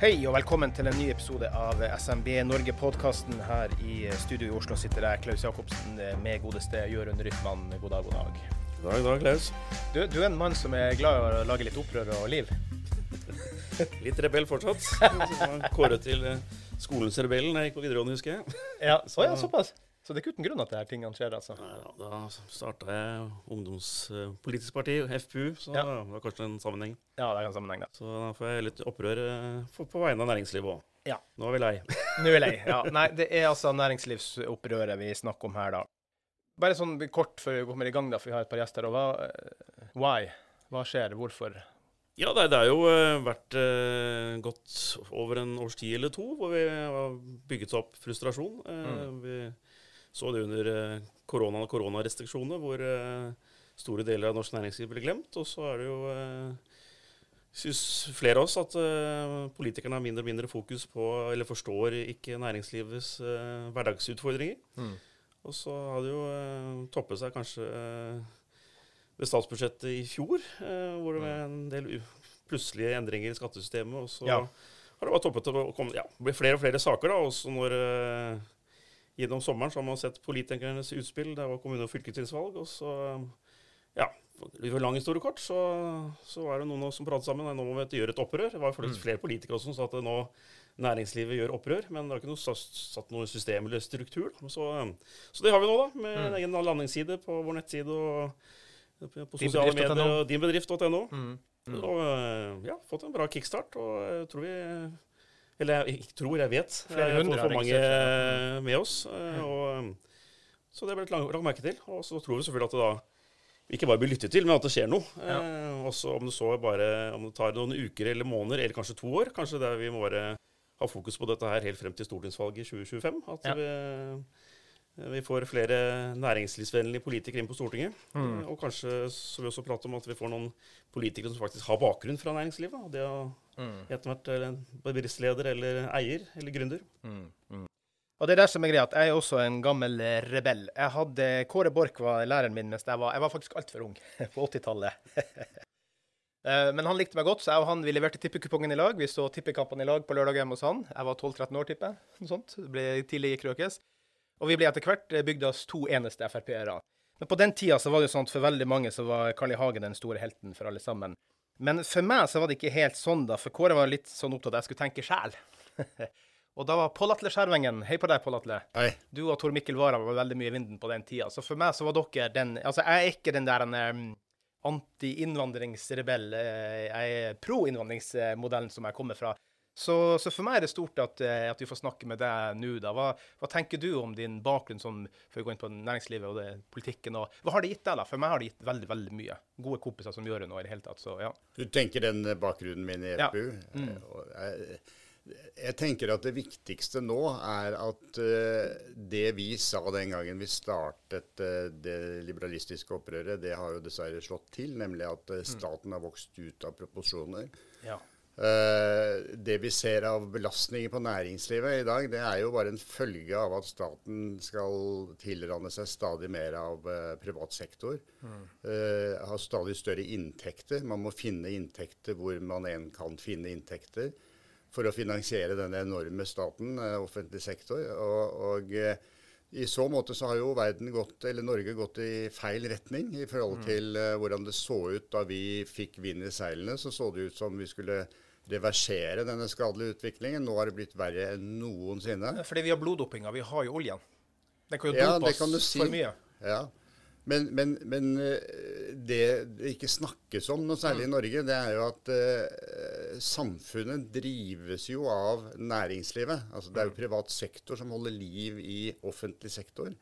Hei og velkommen til en ny episode av SMB Norge-podkasten. Her i studio i Oslo sitter jeg, Klaus Jacobsen, med godeste Jørund Rytman. God dag, god dag. God dag, dag, Klaus. Du, du, er en mann som er glad i å lage litt opprør og liv? Litt rebell fortsatt. Kåret til eh, skolens rebell da jeg gikk på videregående, husker jeg. Ja, så, ja såpass. Så det er ikke uten grunn at det her tingene skjer, altså? Ja, da, starta jeg ungdomspolitisk parti, FPU, så Ja. det var kanskje en sammenheng. Ja, det er en sammenheng, da. Så da får jeg litt opprør eh, på vegne av næringslivet òg. Ja. Nå er vi lei. Nå er vi lei. Ja, nei, det er altså næringslivsopprøret vi snakker om her, da. Bare sånn kort før vi kommer i gang, da, for vi har et par gjester. Og hva, eh, why? Hva skjer? Hvorfor? Ja, det, har jo eh, vært eh, gått over en års tid eller to hvor vi har bygget opp frustrasjon. Eh, Vi så det under eh, koronaen og koronarestriksjonene, hvor eh, store deler av norsk næringsliv ble glemt. Og så er det jo eh, Syns flere av oss at politikerne har mindre og mindre fokus på, eller forstår ikke næringslivets hverdagsutfordringer. Mm. Og så har det jo toppet seg kanskje ved statsbudsjettet i fjor, hvor det var en del plutselige endringer i skattesystemet. Og så Ja. har det bare toppet til å komme, ja, blir flere og flere saker. da, Også når gjennom sommeren så har man sett politikernes utspill. Det var kommune- og fylkestingsvalg. Og så, ja, for lang historie kort, så, så var det noen av oss som pratet sammen. Nå må vi gjøre et opprør. Det var faktisk flere politikere også som sa at nå næringslivet gjør opprør, men det har ikke noe satt, noe system eller struktur. Så, så det har vi nå, da, med en egen landingsside på vår nettside og på sosiale medier og dinbedrift.no. Mm. Og eh, ja, fått en bra kickstart. Og jeg tror vi Eller jeg jeg tror, jeg vet. Flere Jeg hundre for mange eh, med oss. eh, Og, eh, så det ble lagt lagt merke til. Og så tror vi selvfølgelig at det da ikke bare blir lyttet til, men at det skjer noe. Eh, også om det så bare om det tar noen uker eller måneder, eller kanskje to år. Kanskje der vi må bare ha fokus på dette her helt frem til stortingsvalget i 2025. At Ja. vi, vi får flere næringslivsvennlige politikere inn på Stortinget. Mm. Eh, Og kanskje så vi også prate om at vi får noen politikere som faktisk har bakgrunn fra næringslivet. Og det å Mm. etter hvert være en bedriftsleder eller eier eller gründer. Mm, mm. Og det er det som er greia, at jeg er også en gammel eh, rebell. Jeg hadde, Kåre Borch var læreren min mens jeg var Jeg var faktisk altfor ung på 80-tallet. Eh, Men han likte meg godt, så jeg og han vi leverte tippekupongen i lag. Vi så tippekampene i lag på lørdag hjemme hos han. Jeg var 12-13 år, tipper jeg. Det ble tidlig i krøkes. Og vi ble etter hvert eh, bygdas to eneste Frp-ere. Men på den tida så var det jo sånn at for veldig mange så var Carl I. Hagen den store helten for alle sammen. Men for meg så var det ikke helt sånn, da. For Kåre var litt sånn opptatt av at jeg skulle tenke sjæl. og da var Pål Atle Skjervengen Hei på deg, Pål Atle. Hei. Du og Tor Mikkel Wara var veldig mye i vinden på den tida. Så for meg så var dere den Altså, jeg er ikke den der um, anti-innvandringsrebell. eh, Jeg er pro-innvandringsmodellen som jeg kommer fra. Så, så for meg er det stort at, eh, at vi får snakke med deg nå, da. Hva, hva tenker du om din bakgrunn som, før vi går inn på næringslivet og det, politikken? Og, hva har det gitt deg, da? For meg har det gitt veldig, veldig mye. Gode kompiser som gjør det nå i det hele tatt, så ja. Du tenker den bakgrunnen min i Ja. Mm. Eh, Jeg, jeg tenker at det viktigste nå er at eh, det vi sa den gangen vi startet eh, det liberalistiske opprøret, det har jo dessverre slått til, nemlig at eh, staten har vokst ut av proporsjoner. ja. Eh, det vi ser av belastninger på næringslivet i dag, det er jo bare en følge av at staten skal tilranne seg stadig mer av eh, privat sektor. Mm. har stadig større inntekter. Man må finne inntekter hvor man enn kan finne inntekter for å finansiere denne enorme staten, eh, offentlig sektor. Og, og eh, i så måte så har jo verden gått, eller Norge gått i feil retning i forhold til eh, hvordan det så ut da vi fikk vind i seilene. Så så det ut som vi skulle reversere denne skadelige utviklingen. Nå har det blitt verre enn noensinne. Fordi vi har bloddopinga. Vi har jo oljen. Den kan jo Ja, dope kan oss si. for mye. Ja. Men, men, men eh, det det ikke snakkes om noe særlig i Norge, det er jo at uh, samfunnet drives jo av næringslivet. Altså Det er jo privat sektor som holder liv i offentlig sektor.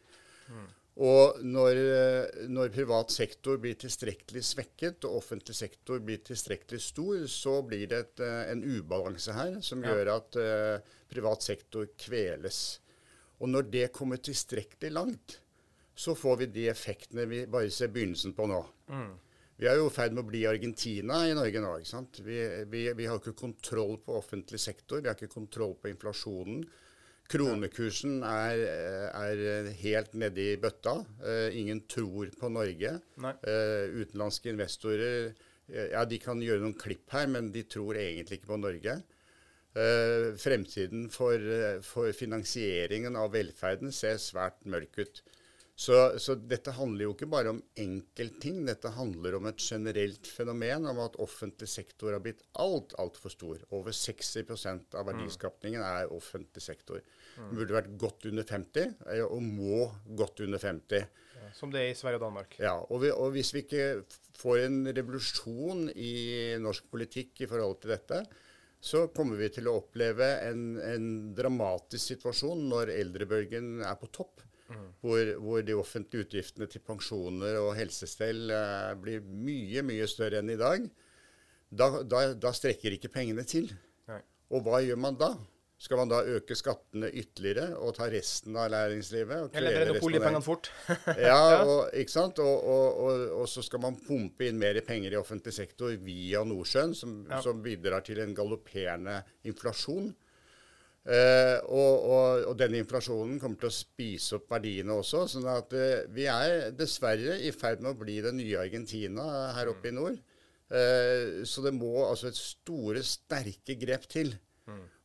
Og når, eh, når privat sektor blir tilstrekkelig svekket og offentlig sektor blir tilstrekkelig stor, så blir det et, eh, en ubalanse her som Ja. gjør at uh, privat sektor kveles. Og når det kommer tilstrekkelig langt, så får vi de effektene vi bare ser begynnelsen på nå. Vi er jo i ferd med å bli Argentina i Norge nå. ikke sant? Vi, vi, vi har ikke kontroll på offentlig sektor, vi har ikke kontroll på inflasjonen. Kronekursen er, er helt nede i bøtta. Eh, ingen tror på Norge. Eh, utenlandske investorer eh, ja, de kan gjøre noen klipp her, men de tror egentlig ikke på Norge. Uh, fremtiden for, for finansieringen av velferden ser svært mørk ut. Så, så dette handler jo ikke bare om enkeltting, dette handler om et generelt fenomen om at offentlig sektor har blitt alt, altfor stor. Over 60% av verdiskapningen er offentlig sektor. Den burde vært godt under 50, eh, og må godt under 50. Som det er i Sverige og Danmark. Ja, og, vi, og hvis vi ikke får en revolusjon i norsk politikk i forhold til dette, så kommer vi til å oppleve en, en dramatisk situasjon når eldrebølgen er på topp. Hvor, hvor de offentlige utgiftene til pensjoner og helsestell eh, blir mye, mye større enn i dag. Da, da, da strekker ikke pengene til. Nei. Og hva gjør man da? Skal man da øke skattene ytterligere og ta resten av næringslivet? og Eller resten oljepengene fort. ja, og, ikke sant? Og, og, og, så skal man pumpe inn mer penger i offentlig sektor via Nordsjøen, som, Ja. som bidrar til en galopperende inflasjon. Eh, og, denne inflasjonen kommer til å spise opp verdiene også. sånn at eh, vi er dessverre i ferd med å bli det nye Argentina her oppe i nord. Eh, så det må altså et store, sterke grep til.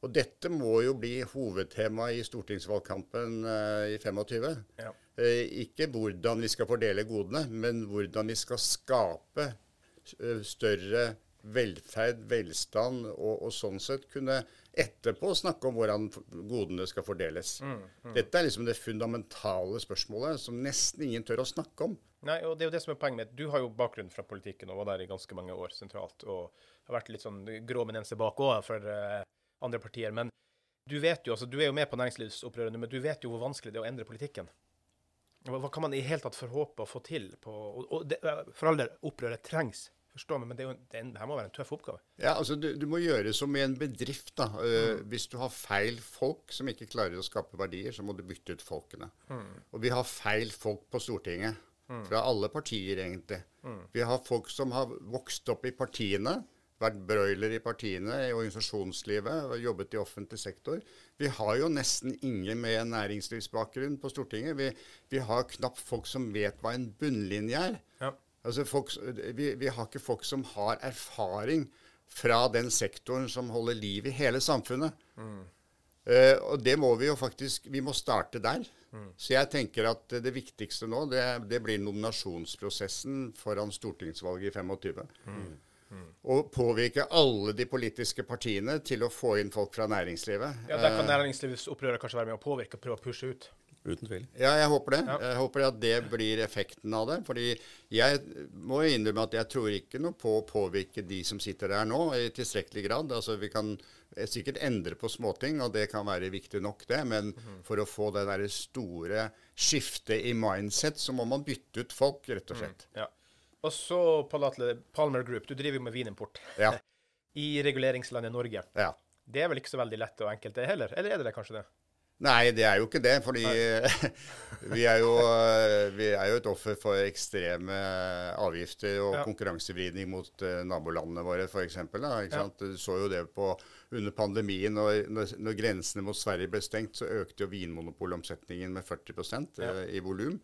Og dette må jo bli hovedtema i stortingsvalgkampen eh, i 25. Ja. Eh, ikke hvordan vi skal fordele godene, men hvordan vi skal skape eh, større velferd, velstand, og, og sånn sett kunne etterpå snakke om hvordan godene skal fordeles. Dette er liksom det fundamentale spørsmålet som nesten ingen tør å snakke om. Nei, og det er jo det som er poenget mitt. Du har jo bakgrunn fra politikken og var der i ganske mange år sentralt. Og har vært litt sånn grå menense bak òg for eh, andre partier. Men du vet jo, altså du er jo med på næringslivsopprøret nå, men du vet jo hvor vanskelig det er å endre politikken. Hva, kan man i hele tatt forhåpe å få til? På, og, det, for all del, opprøret trengs, forstå meg, men det, jo, det, er her må være en tøff oppgave. Ja, altså du, du må gjøre som i en bedrift. da. Eh, Hvis du har feil folk som ikke klarer å skape verdier, så må du bytte ut folkene. Og vi har feil folk på Stortinget. Fra alle partier, egentlig. Vi har folk som har vokst opp i partiene. Vært broiler i partiene, i organisasjonslivet og jobbet i offentlig sektor. Vi har jo nesten ingen med næringslivsbakgrunn på Stortinget. Vi, vi har knapt folk som vet hva en bunnlinje er. Ja. Altså folk, vi, vi har ikke folk som har erfaring fra den sektoren som holder liv i hele samfunnet. Eh, og det må vi jo faktisk Vi må starte der. Så jeg tenker at det viktigste nå, det, det blir nominasjonsprosessen foran stortingsvalget i 25. Og påvirke alle de politiske partiene til å få inn folk fra næringslivet. Ja, Der kan næringslivsopprøret kanskje være med å påvirke og prøve å pushe ut. Uten tvil. Ja, jeg håper det. Ja. Jeg håper at det blir effekten av det. Fordi jeg må innrømme at jeg tror ikke noe på å påvirke de som sitter der nå, i tilstrekkelig grad. Altså Vi kan sikkert endre på småting, og det kan være viktig nok, det. Men for å få det der store skiftet i mindset, så må man bytte ut folk, rett og slett. Ja. Og så Palmer Group, du driver jo med vinimport Ja. i reguleringslandet Norge. ja. Det er vel ikke så veldig lett og enkelt det heller? Eller er det det kanskje det? Nei, det er jo ikke det. Fordi vi, er jo, vi er jo et offer for ekstreme avgifter og Ja. konkurransevridning mot eh, nabolandene våre, f.eks. Ja. Du så jo det på under pandemien. Når, når, når grensene mot Sverige ble stengt, så økte jo vinmonopolomsetningen med 40 ja. i volum.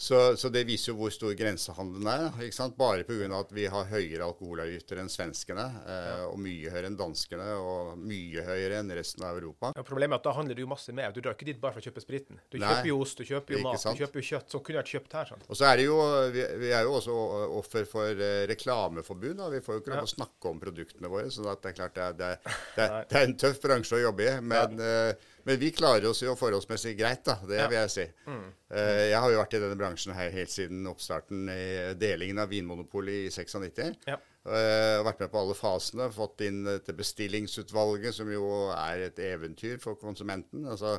Så, så det viser jo hvor stor grensehandelen er. ikke sant? Bare pga. at vi har høyere alkoholavgifter enn svenskene, eh, og mye høyere enn danskene, og mye høyere enn resten av Europa. Ja, problemet er at da handler det jo masse mer. Du drar ikke dit bare for å kjøpe spriten. Du Nei, kjøper jo ost, du kjøper jo mat, sant. du kjøper jo kjøtt som kunne vært kjøpt her. sant? Og så er det jo, vi, vi er jo også offer for eh, reklameforbud. Da. Vi får jo ikke lov Ja. å snakke om produktene våre. Så det er klart det er, det, er, det, er, det er en tøff bransje å jobbe i. Men, eh, Men vi klarer oss jo forholdsmessig greit, da. Det vil jeg si. Mm. Eh, Jeg har jo vært i denne bransjen her helt siden oppstarten i delingen av Vinmonopolet i 96. Ja. Uh, vært med på alle fasene. Fått inn dette bestillingsutvalget, som jo er et eventyr for konsumenten. Altså,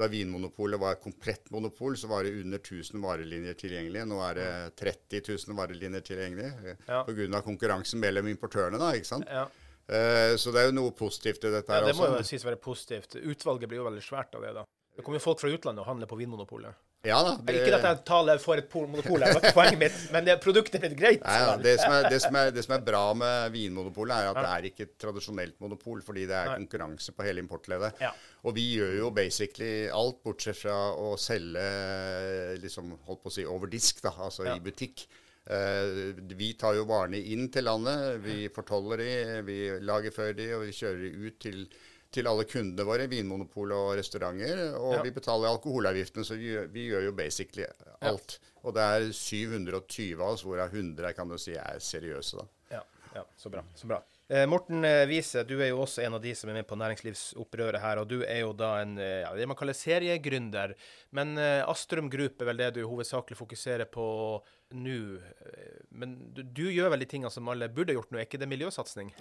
da Vinmonopolet var et komplett monopol, så var det under 1000 varelinjer tilgjengelig. Nå er det 30 000 varelinjer tilgjengelig eh, Ja. pga. konkurransen mellom importørene. da, ikke sant? Ja. Eh, så det er jo noe positivt i dette her. ja, det må jo sies være positivt. Utvalget blir jo veldig svært av det, da. Det kommer jo folk fra utlandet og handler på Vinmonopolet. Ja da. Det... Ikke at jeg taler for et monopol, det var poenget mitt, men det produktet er greit. Nei, ja, det, som er, det, som er, det som er bra med Vinmonopolet, er at det er ikke et tradisjonelt monopol, fordi det er Nei. konkurranse på hele importleddet. Ja. Og vi gjør jo basically alt, bortsett fra å selge liksom, holdt på å si, over disk, da, altså Ja. i butikk. Eh, vi tar jo varene inn til landet, vi fortoller de, vi lagerfører de, og vi kjører de ut til, til alle kundene våre, vinmonopol og restauranter. Og Ja. vi betaler alkoholavgiftene, så vi, vi gjør jo basically alt. Og det er 720 av oss, hvorav 100 kan du si er seriøse, da. Ja, ja, så bra. så bra. Eh, Morten eh, Wiese, du er jo også en av de som er med på næringslivsopprøret her, og du er jo da en eh, ja, det man kaller seriegründer. Men eh, Astrum Group er vel det du hovedsakelig fokuserer på nå. Eh, Men du, du gjør vel de tingene som alle burde gjort nå, er ikke det miljøsatsing?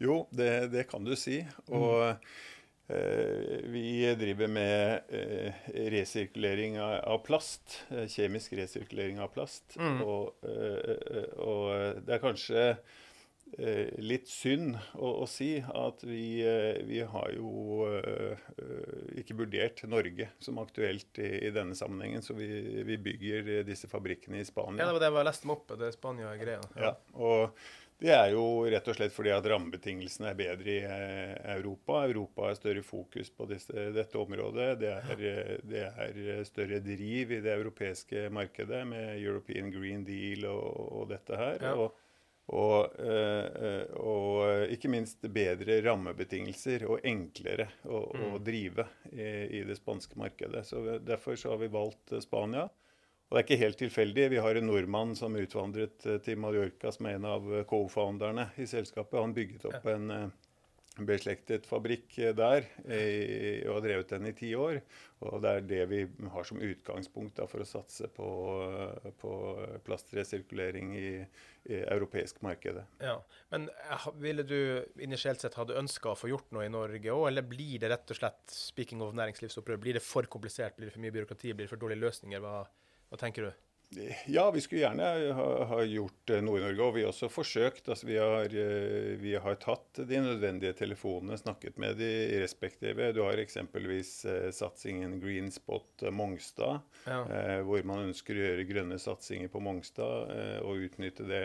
Jo, det, det kan du si. Og mm. vi driver med eh, resirkulering av, plast. eh, Kjemisk resirkulering av plast. Og, eh, eh, og det er kanskje eh, litt synd å, å si at vi, eh, vi har jo eh, eh, ikke vurdert Norge som aktuelt i, i denne sammenhengen. Så vi, vi bygger eh, disse fabrikkene i Spania. Ja, det var det jeg leste meg opp Det er Spania-greia. Ja, og det er jo rett og slett fordi at rammebetingelsene er bedre i eh, Europa. Europa har større fokus på disse, dette området. Det er, eh, det er større driv i det europeiske markedet med European Green Deal og, og dette her. Ja. Og, og, eh, eh, og ikke minst bedre rammebetingelser og enklere å, å drive i, i det spanske markedet. Så Derfor så har vi valgt eh, Spania. Og det er ikke helt tilfeldig. Vi har en nordmann som utvandret til Mallorca, som er en av co-founderne i selskapet. Han bygget opp en beslektet fabrikk eh, der eh, og har drevet den i ti år. Og det er det vi har som utgangspunkt da, for å satse på, eh, på plastresirkulering i, i europeisk markedet. Ja, Men ville du initielt sett hadde ønska å få gjort noe i Norge òg, eller blir det rett og slett, speaking of næringslivsopprør, blir det for komplisert, blir det for mye byråkrati, blir det for dårlige løsninger? Hva, hva tenker du? Ja, vi skulle gjerne ha, ha gjort eh, noe i Norge, og vi har også forsøkt. Altså, vi, har, eh, vi har tatt de nødvendige telefonene, snakket med de respektive. Du har eksempelvis eh, satsingen Green Spot eh, Mongstad, Ja. eh, hvor man ønsker å gjøre grønne satsinger på Mongstad eh, og utnytte det,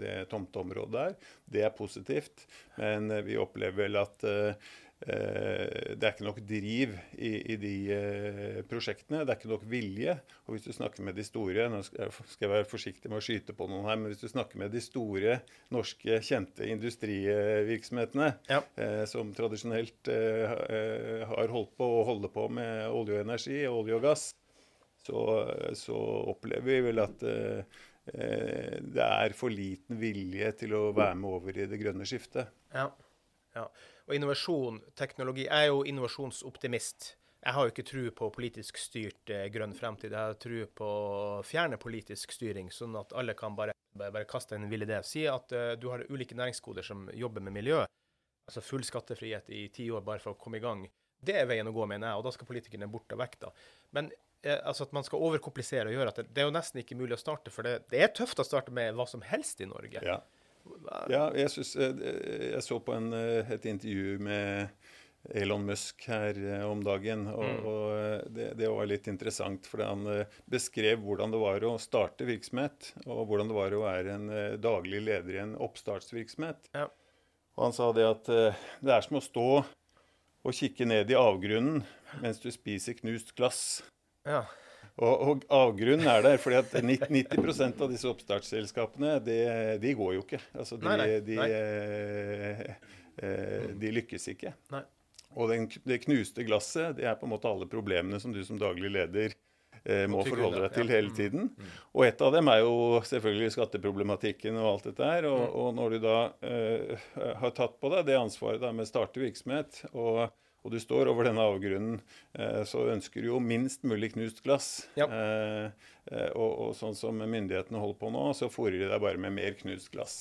det tomteområdet der. Det er positivt, men vi opplever vel at Eh, det er ikke nok driv i, i de eh, prosjektene. Det er ikke nok vilje. Og hvis du snakker med de store Nå skal jeg, være forsiktig med å skyte på noen her, men hvis du snakker med de store norske, kjente industrivirksomhetene Ja. eh, som tradisjonelt eh, eh, har holdt på og holder på med olje og energi, olje og gass, så, så opplever vi vel at eh, eh, det er for liten vilje til å være med over i det grønne skiftet. Ja. ja. Og innovasjon, teknologi Jeg er jo innovasjonsoptimist. Jeg har jo ikke tro på politisk styrt eh, grønn fremtid. Jeg har tro på å fjerne politisk styring, sånn at alle kan bare, bare, bare kaste en vill idé. Si at eh, du har ulike næringskoder som jobber med miljø. Altså full skattefrihet i ti år bare for å komme i gang. Det er veien å gå, mener jeg, og da skal politikerne bort og vekk. da. Men eh, altså at man skal overkomplisere og gjøre at det, det er jo nesten ikke mulig å starte, for det, det er tøft å starte med hva som helst i Norge. Ja. Ja, jeg, synes, eh, jeg så på en, eh, et intervju med Elon Musk her eh, om dagen. Og, Mm. og eh, det, det var litt interessant, for han eh, beskrev hvordan det var å starte virksomhet, og hvordan det var å være en eh, daglig leder i en oppstartsvirksomhet. Ja. Og han sa det at eh, det er som å stå og kikke ned i avgrunnen mens du spiser knust glass. Ja. Og, og avgrunnen er der, fordi at 90, 90 av disse oppstartsselskapene, de, de går jo ikke. Altså, de, Nei, nei, de, nei. De, eh, de lykkes ikke. Nei. Og den, det knuste glasset, det er på en måte alle problemene som du som daglig leder eh, må forholde deg til hele tiden. Og et av dem er jo selvfølgelig skatteproblematikken og alt dette her. Og, og når du da eh, har tatt på deg det ansvaret da med å starte virksomhet, og, og du står over denne avgrunnen, eh, så ønsker du jo minst mulig knust glass. Ja. Eh, eh, og, og sånn som myndighetene holder på nå, så fôrer de deg bare med mer knust glass.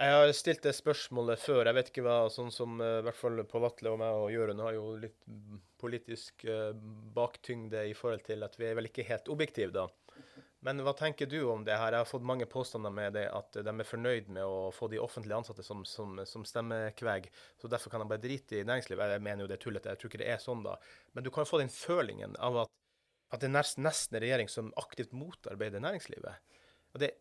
Jeg har stilt det spørsmålet før. Jeg vet ikke hva sånn som eh, i hvert fall Pål og meg og Jørund har jo litt politisk baktyngde i forhold til at vi er vel ikke helt objektive, da. Men hva tenker du om det her? Jeg har fått mange påstander med det at de er fornøyd med å få de offentlige ansatte som, som, som stemmekveg, så derfor kan de bare drite i næringslivet. Jeg mener jo det er tullete, jeg tror ikke det er sånn, da. Men du kan få den følingen av at, at det er nesten, en regjering som aktivt motarbeider næringslivet. Og det,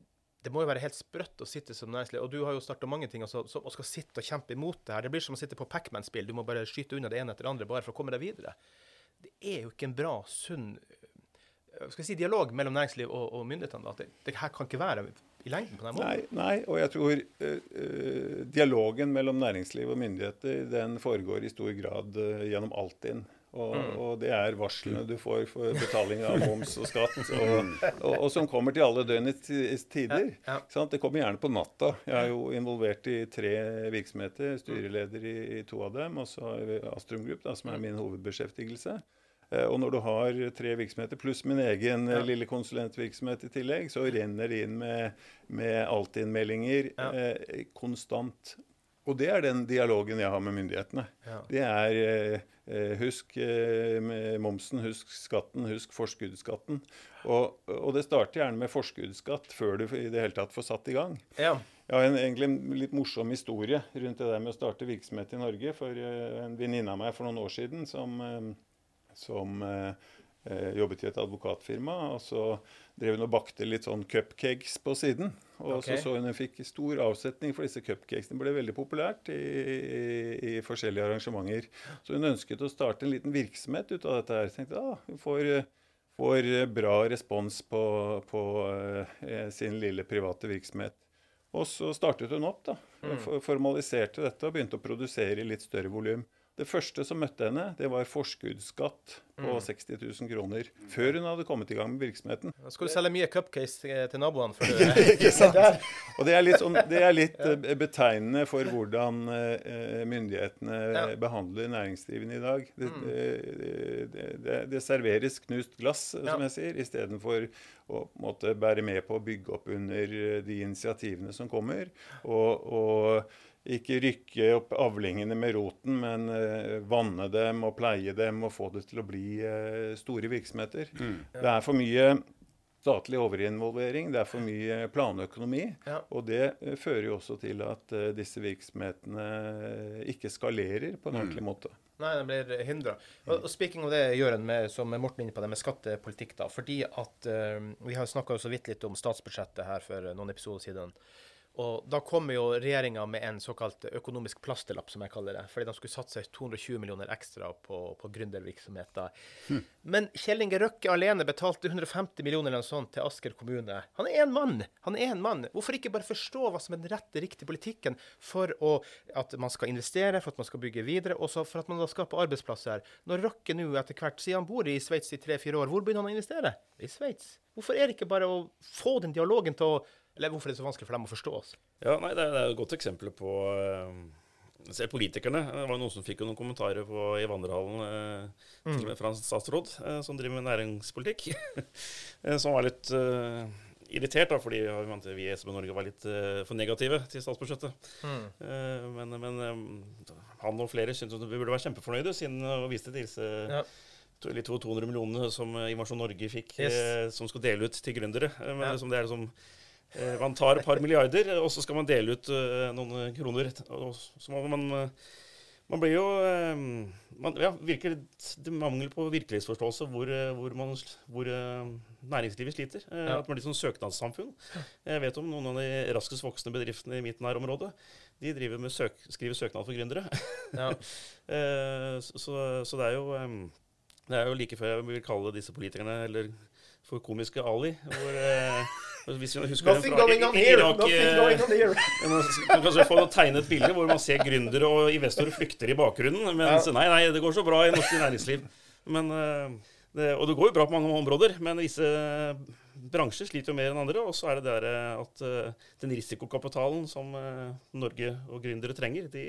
det må jo være helt sprøtt å sitte som næringsliv, og du har jo starta mange ting altså, så, og skal sitte og kjempe imot det her. Det blir som å sitte på Pacman-spill. Du må bare skyte unna det ene etter det andre bare for å komme deg videre. Det er jo ikke en bra, sunn skal si, dialog mellom næringsliv og, og myndighetene. da. at Det, det her kan ikke være i lengden på den måten. Nei, nei, og jeg tror eh, dialogen mellom næringsliv og myndigheter den foregår i stor grad uh, gjennom Altinn. Og, og det er varslene du får for betaling av moms og skatt, og, og, og som kommer til alle døgnets tider. Ja, ja. Det kommer gjerne på natta. Jeg er jo involvert i tre virksomheter, styreleder i, i to av dem, og så Astrum Group, da, som er min hovedbeskjeftigelse. Eh, Og når du har tre virksomheter pluss min egen eh, Ja. lille konsulentvirksomhet i tillegg, så renner det inn med, med Altinn-meldinger Ja. eh, konstant. Og det er den dialogen jeg har med myndighetene. Ja. Det er eh, eh, husk eh, momsen, husk skatten, husk forskuddsskatten. Og, og det starter gjerne med forskuddsskatt før du i det hele tatt får satt i gang. Ja. Jeg har en, egentlig en litt morsom historie rundt det der med å starte virksomhet i Norge. For en venninne av meg for noen år siden som, som eh, eh, jobbet i et advokatfirma. Og så drev hun og bakte litt sånn cupcakes på siden. Og okay. så så hun hun fikk stor avsetning for disse cupcakesene. Det ble veldig populært i, i, i forskjellige arrangementer. Så hun ønsket å starte en liten virksomhet ut av dette her. Så tenkte ah, hun får, får bra respons på, på eh, sin lille private virksomhet. Og så startet hun opp, da. Mm. formaliserte dette og begynte å produsere i litt større volum. Det første som møtte henne, det var forskuddsskatt på 60 000 kroner. Før hun hadde kommet i gang med virksomheten. Da skal du selge mye cupcakes eh, til naboene. For det, Ikke sant? Og det er litt, sånn, det er litt ja. betegnende for hvordan eh, myndighetene Ja. behandler næringsdrivende i dag. Det, det, det, det, serveres knust glass, eh, som Ja. jeg sier, istedenfor å på en måte, bære med på å bygge opp under eh, de initiativene som kommer. Og, og ikke rykke opp avlingene med roten, men uh, vanne dem og pleie dem og få det til å bli uh, store virksomheter. Det er for mye statlig overinvolvering, det er for mye planøkonomi. Ja. Og det uh, fører jo også til at disse virksomhetene ikke skalerer på en ordentlig måte. Nei, den blir hindra. Og, og speaking of det, Jøren, med, som Morten inne på, det med skattepolitikk, da. Fordi at uh, Vi har snakka så vidt litt om statsbudsjettet her for noen episoder siden. Og da kommer jo regjeringa med en såkalt økonomisk plasterlapp, som jeg kaller det. Fordi de skulle satse 220 millioner ekstra på, på gründervirksomheter. Men Kjell Inge Røkke alene betalte 150 millioner eller noe sånt til Asker kommune. Han er én mann! Han er én mann. Hvorfor ikke bare forstå hva som er den rette, riktige politikken for å, at man skal investere, for at man skal bygge videre, og så for at man da skaper arbeidsplasser? Når Røkke nå etter hvert, sier han bor i Sveits i tre-fire år, hvor begynner han å investere? I Sveits. Hvorfor er det ikke bare å få den dialogen til å Eller hvorfor er det så vanskelig for dem å forstå oss? Ja, nei, det er, er et godt eksempel på eh, Selv politikerne. Det var noen som fikk noen kommentarer på, i vandrehallen, eh, til fra en statsråd eh, som driver med næringspolitikk, som var litt uh, irritert, da, fordi vi i SB Norge var litt uh, for negative til statsbudsjettet. Eh, men men um, han og flere syntes vi burde være kjempefornøyde, siden å viste til disse Ja. to- litt over 200 millionene som Invasjon Norge fikk, Yes. som skal dele ut til gründere. Men Ja. liksom det er liksom Man tar et par milliarder, og så skal man dele ut eh, noen kroner. Så man eh, Man blir jo eh, man, Ja, virker det mangel på virkelighetsforståelse hvor, eh, hvor, man, hvor eh, næringslivet sliter. Eh, Ja. At man blir sånn søknadssamfunn. Jeg vet om noen av de raskest voksende bedriftene i mitt nærområde. De driver med søk, skriver søknad for gründere. Ja. Eh, så, så det er jo eh, Det er jo like før jeg vil kalle disse politikerne eller for komiske Ali. Hvor, eh, hvis vi husker Nothing den fra going on here! Irak, Nothing eh, going on here! man kan kanskje få tegne et bilde hvor man ser gründere og investorer flykter i bakgrunnen. Mens Ja. nei, nei, det går så bra i norsk næringsliv. Men, eh, det, og det går jo bra på mange områder, men visse bransjer sliter jo mer enn andre. Og så er det der eh, at den risikokapitalen som Norge og gründere trenger, de,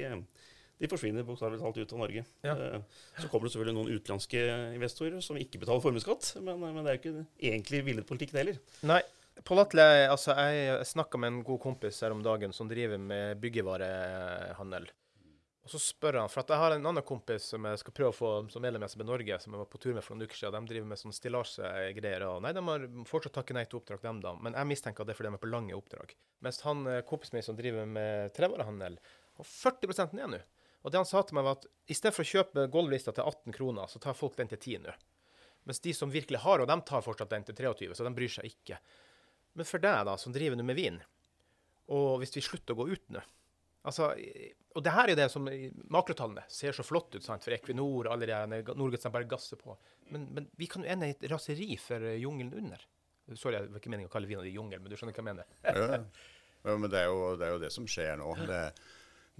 de forsvinner bokstavelig talt ut av Norge. Ja. Eh, Så kommer det selvfølgelig noen utenlandske investorer som ikke betaler formuesskatt, men, eh, men det er jo ikke egentlig villet politikk, det heller. Nei. Pål Atle, altså, jeg snakka med en god kompis her om dagen som driver med byggevarehandel. Og så spør han, for at jeg har en annen kompis som jeg skal prøve å få som medlem i SB Norge, som jeg var på tur med for noen uker siden. De driver med sånn stillasgreier. og Nei, de har fortsatt takket nei til oppdrag, dem da. Men jeg mistenker at det er fordi de er på lange oppdrag. Mens han eh, kompisen min som driver med trevarehandel, har 40 ned nå. Og det han sa til meg, var at i stedet for å kjøpe golvlista til 18 kroner, så tar folk den til 10 nå. Mens de som virkelig har, og de tar fortsatt den til 23, så de bryr seg ikke. Men for deg, da, som driver nå med vin, og hvis vi slutter å gå ut nå altså, Og det her er jo det som makrotallene ser så flott ut, sant, for Equinor og alle de her, Norge som bare gasser på. Men, men vi kan jo ende i et raseri for eh, jungelen under. Sorry, det var ikke meningen å kalle vinene di jungel, men du skjønner hva jeg mener. Ja, men det er, jo, det er jo det som skjer nå. Det,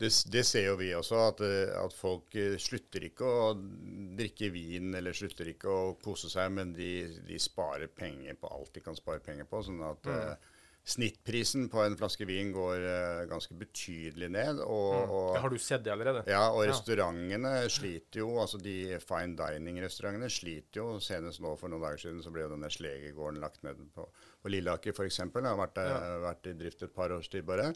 det, det ser jo vi også, at, eh, at folk eh, slutter ikke å drikke vin eller slutter ikke å kose seg, men de, de sparer penger på alt de kan spare penger på. sånn at eh, Snittprisen på en flaske vin går uh, ganske betydelig ned. Og, og, Har du sett det allerede? ja, og Ja. restaurantene sliter jo, altså de fine dining-restaurantene sliter jo. Senest nå for noen dager siden så ble jo denne Slegegården lagt ned på, på Lilleaker f.eks. Har vært, ja. vært i drift et par års tid bare.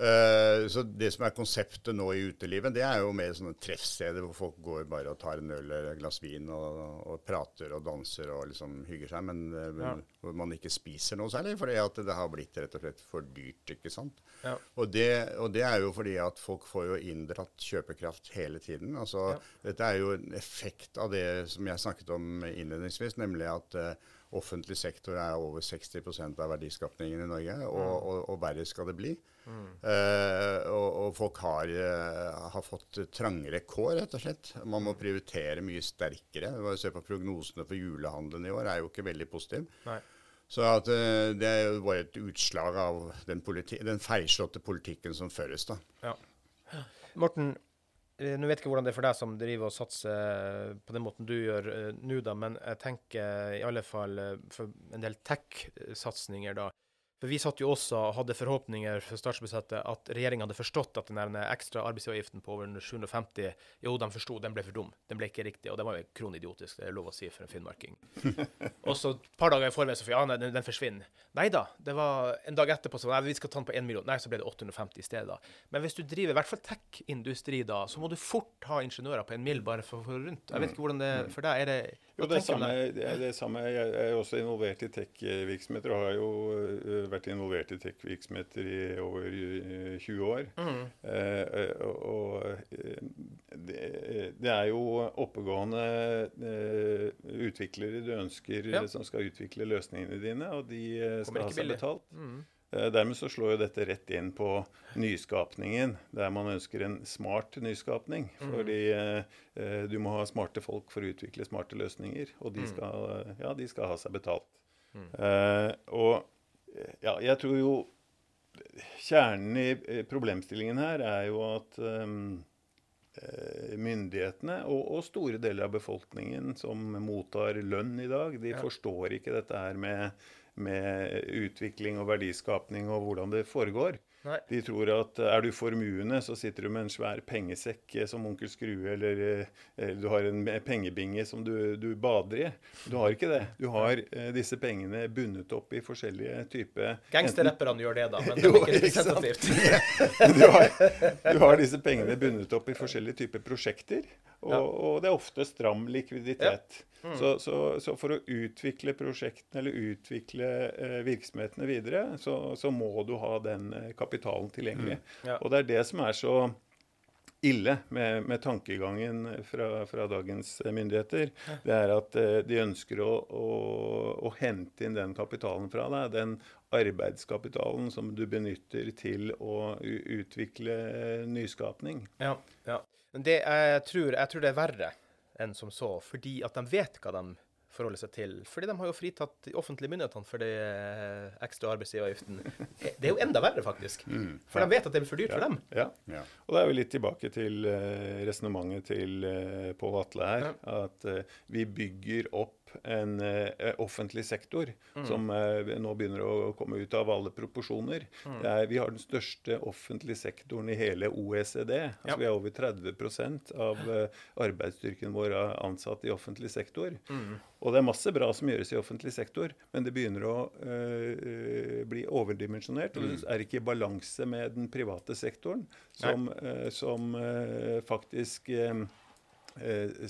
Eh, så det som er konseptet nå i utelivet, det er jo mer sånne treffsteder hvor folk går bare og tar en øl eller et glass vin og, og prater og danser og liksom hygger seg, men, eh, Ja. hvor man ikke spiser noe særlig, fordi at det har blitt rett og slett for dyrt, ikke sant. Ja. Og, det, og det er jo fordi at folk får jo inndratt kjøpekraft hele tiden. Altså, Ja. Dette er jo en effekt av det som jeg snakket om innledningsvis, nemlig at eh, offentlig sektor er over 60% av verdiskapningen i Norge, og, og, og verre skal det bli. Eh, og, og folk har, eh, har fått trangere kår, rett og slett. Man må prioritere mye sterkere. Bare Se på prognosene for julehandelen i år, er jo ikke veldig positiv. Nei. Så at, eh, det er jo bare et utslag av den, politi den feilslåtte politikken som føres. da. Ja. Morten, nå vet jeg ikke hvordan det er for deg som driver og satser på den måten du gjør eh, nå, da, men jeg tenker i alle fall eh, for en del tech-satsinger, da. For vi satt jo også og hadde forhåpninger for statsbudsjettet at regjeringa hadde forstått at den ekstra arbeidsgiveravgiften på over 750 Jo, de forsto, den ble for dum. Den ble ikke riktig. Og det var jo kronidiotisk, det er lov å si for en finnmarking. og så et par dager i forveien så fikk ja, nei, den, den forsvinner. Nei da. Det var en dag etterpå så nei, vi skal ta den på 1 million. Nei, så ble det 850 i stedet. da. Men hvis du driver i hvert fall tech-industri, da, så må du fort ha ingeniører på en mil bare for å få rundt. Jeg vet ikke hvordan det er for deg. Er det Jo, det, samme, det er det samme. Jeg er også involvert i tech-virksomheter og har jo vært involvert i tech-virksomheter i over 20 år. Mm. Eh, og og eh, det, det er jo oppegående eh, utviklere du ønsker Ja. som skal utvikle løsningene dine, og de eh, skal ha seg billig. betalt. Mm. Eh, Dermed så slår jo dette rett inn på nyskapningen, der man ønsker en smart nyskapning. Mm. Fordi eh, eh, du må ha smarte folk for å utvikle smarte løsninger, og de Mm. skal, eh, ja, de skal ha seg betalt. Mm. Eh, og ja, jeg tror jo kjernen i problemstillingen her er jo at eh, myndighetene og, og store deler av befolkningen som mottar lønn i dag, de Ja. forstår ikke dette her med, med utvikling og verdiskapning og hvordan det foregår. Nei. De tror at er du formuende, så sitter du med en svær pengesekk eh, som onkel Skrue, eller, eh, eller du har en pengebinge som du, du bader i. Du har ikke det. Du har eh, disse pengene bundet opp i forskjellige typer Gangsterrapperne gjør det, da, men det er ikke representativt. du, har, du har disse pengene bundet opp i forskjellige typer prosjekter, og, og det er ofte stram likviditet. Mm. Så, så, så for å utvikle prosjektene eller utvikle eh, virksomhetene videre, så, så må du ha den eh, kapitalen tilgjengelig. Ja. Og det er det som er så ille med, med tankegangen fra, fra dagens eh, myndigheter. Det er at eh, de ønsker å, å, å hente inn den kapitalen fra deg. Den arbeidskapitalen som du benytter til å utvikle nyskapning. Ja, ja. Men det jeg tror, jeg tror det er verre enn som så, fordi at de vet hva de forholder seg til. Fordi de har jo fritatt de offentlige myndighetene for det eh, ekstra arbeidsgiveravgiften. Det er jo enda verre, faktisk. For de vet at det blir for dyrt for dem. Ja. Ja. Og da er vi litt tilbake til eh, resonnementet til eh, Pål Atle her. At eh, vi bygger opp opp en uh, offentlig sektor som uh, nå begynner å komme ut av alle proporsjoner. Det er, vi har den største offentlige sektoren i hele OECD. Altså, Ja. Vi har over 30% av uh, arbeidsstyrken vår ansatt i offentlig sektor. Og det er masse bra som gjøres i offentlig sektor, men det begynner å bli overdimensjonert. Og det er ikke i balanse med den private sektoren, som, som faktisk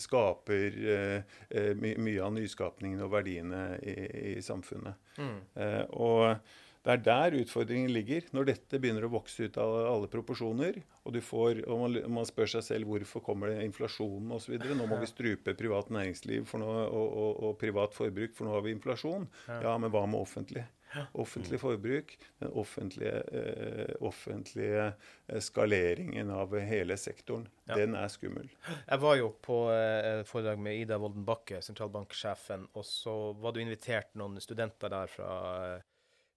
skaper eh, eh, my mye av nyskapningen og verdiene i, i samfunnet. Eh, og det er der utfordringen ligger. Når dette begynner å vokse ut av alle proporsjoner, og, du får, og man, man spør seg selv hvorfor kommer det inflasjonen osv. Nå må vi strupe privat næringsliv for nå, og, og, og privat forbruk, for nå har vi inflasjon. Ja, men hva med offentlig? Offentlig forbruk, den offentlige, eh, offentlige eh, skaleringen av hele sektoren, Ja. den er skummel. Jeg var jo på eh, foredrag med Ida Wolden Bakke, sentralbanksjefen, og så var du invitert noen studenter der fra eh,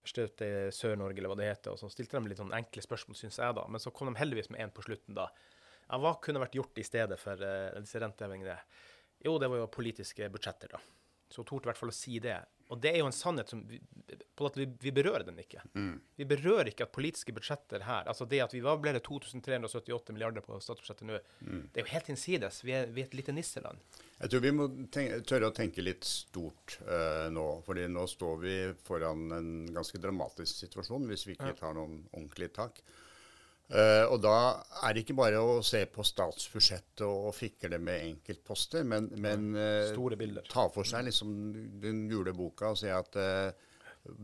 Sør-Norge, eller hva det heter, og så stilte de litt sånn enkle spørsmål, syns jeg, da. Men så kom de heldigvis med en på slutten, da. Ja, hva kunne vært gjort i stedet for eh, disse rentehevingene? Jo, det var jo politiske budsjetter, da. Så hun torde i hvert fall å si det. Og det er jo en sannhet som vi, på at vi, vi berører den ikke. Vi berører ikke at politiske budsjetter her Altså det at vi hva ble det 2378 milliarder på statsbudsjettet nå, det er jo helt innsides. Vi er, vi er et lite nisseland. Jeg tror vi må tenke, tørre å tenke litt stort uh, nå. fordi nå står vi foran en ganske dramatisk situasjon hvis vi ikke tar noen ordentlige tak. Eh, og da er det ikke bare å se på statsbudsjettet og fikle med enkeltposter, men, men uh, ta for seg liksom den gule boka og si at uh,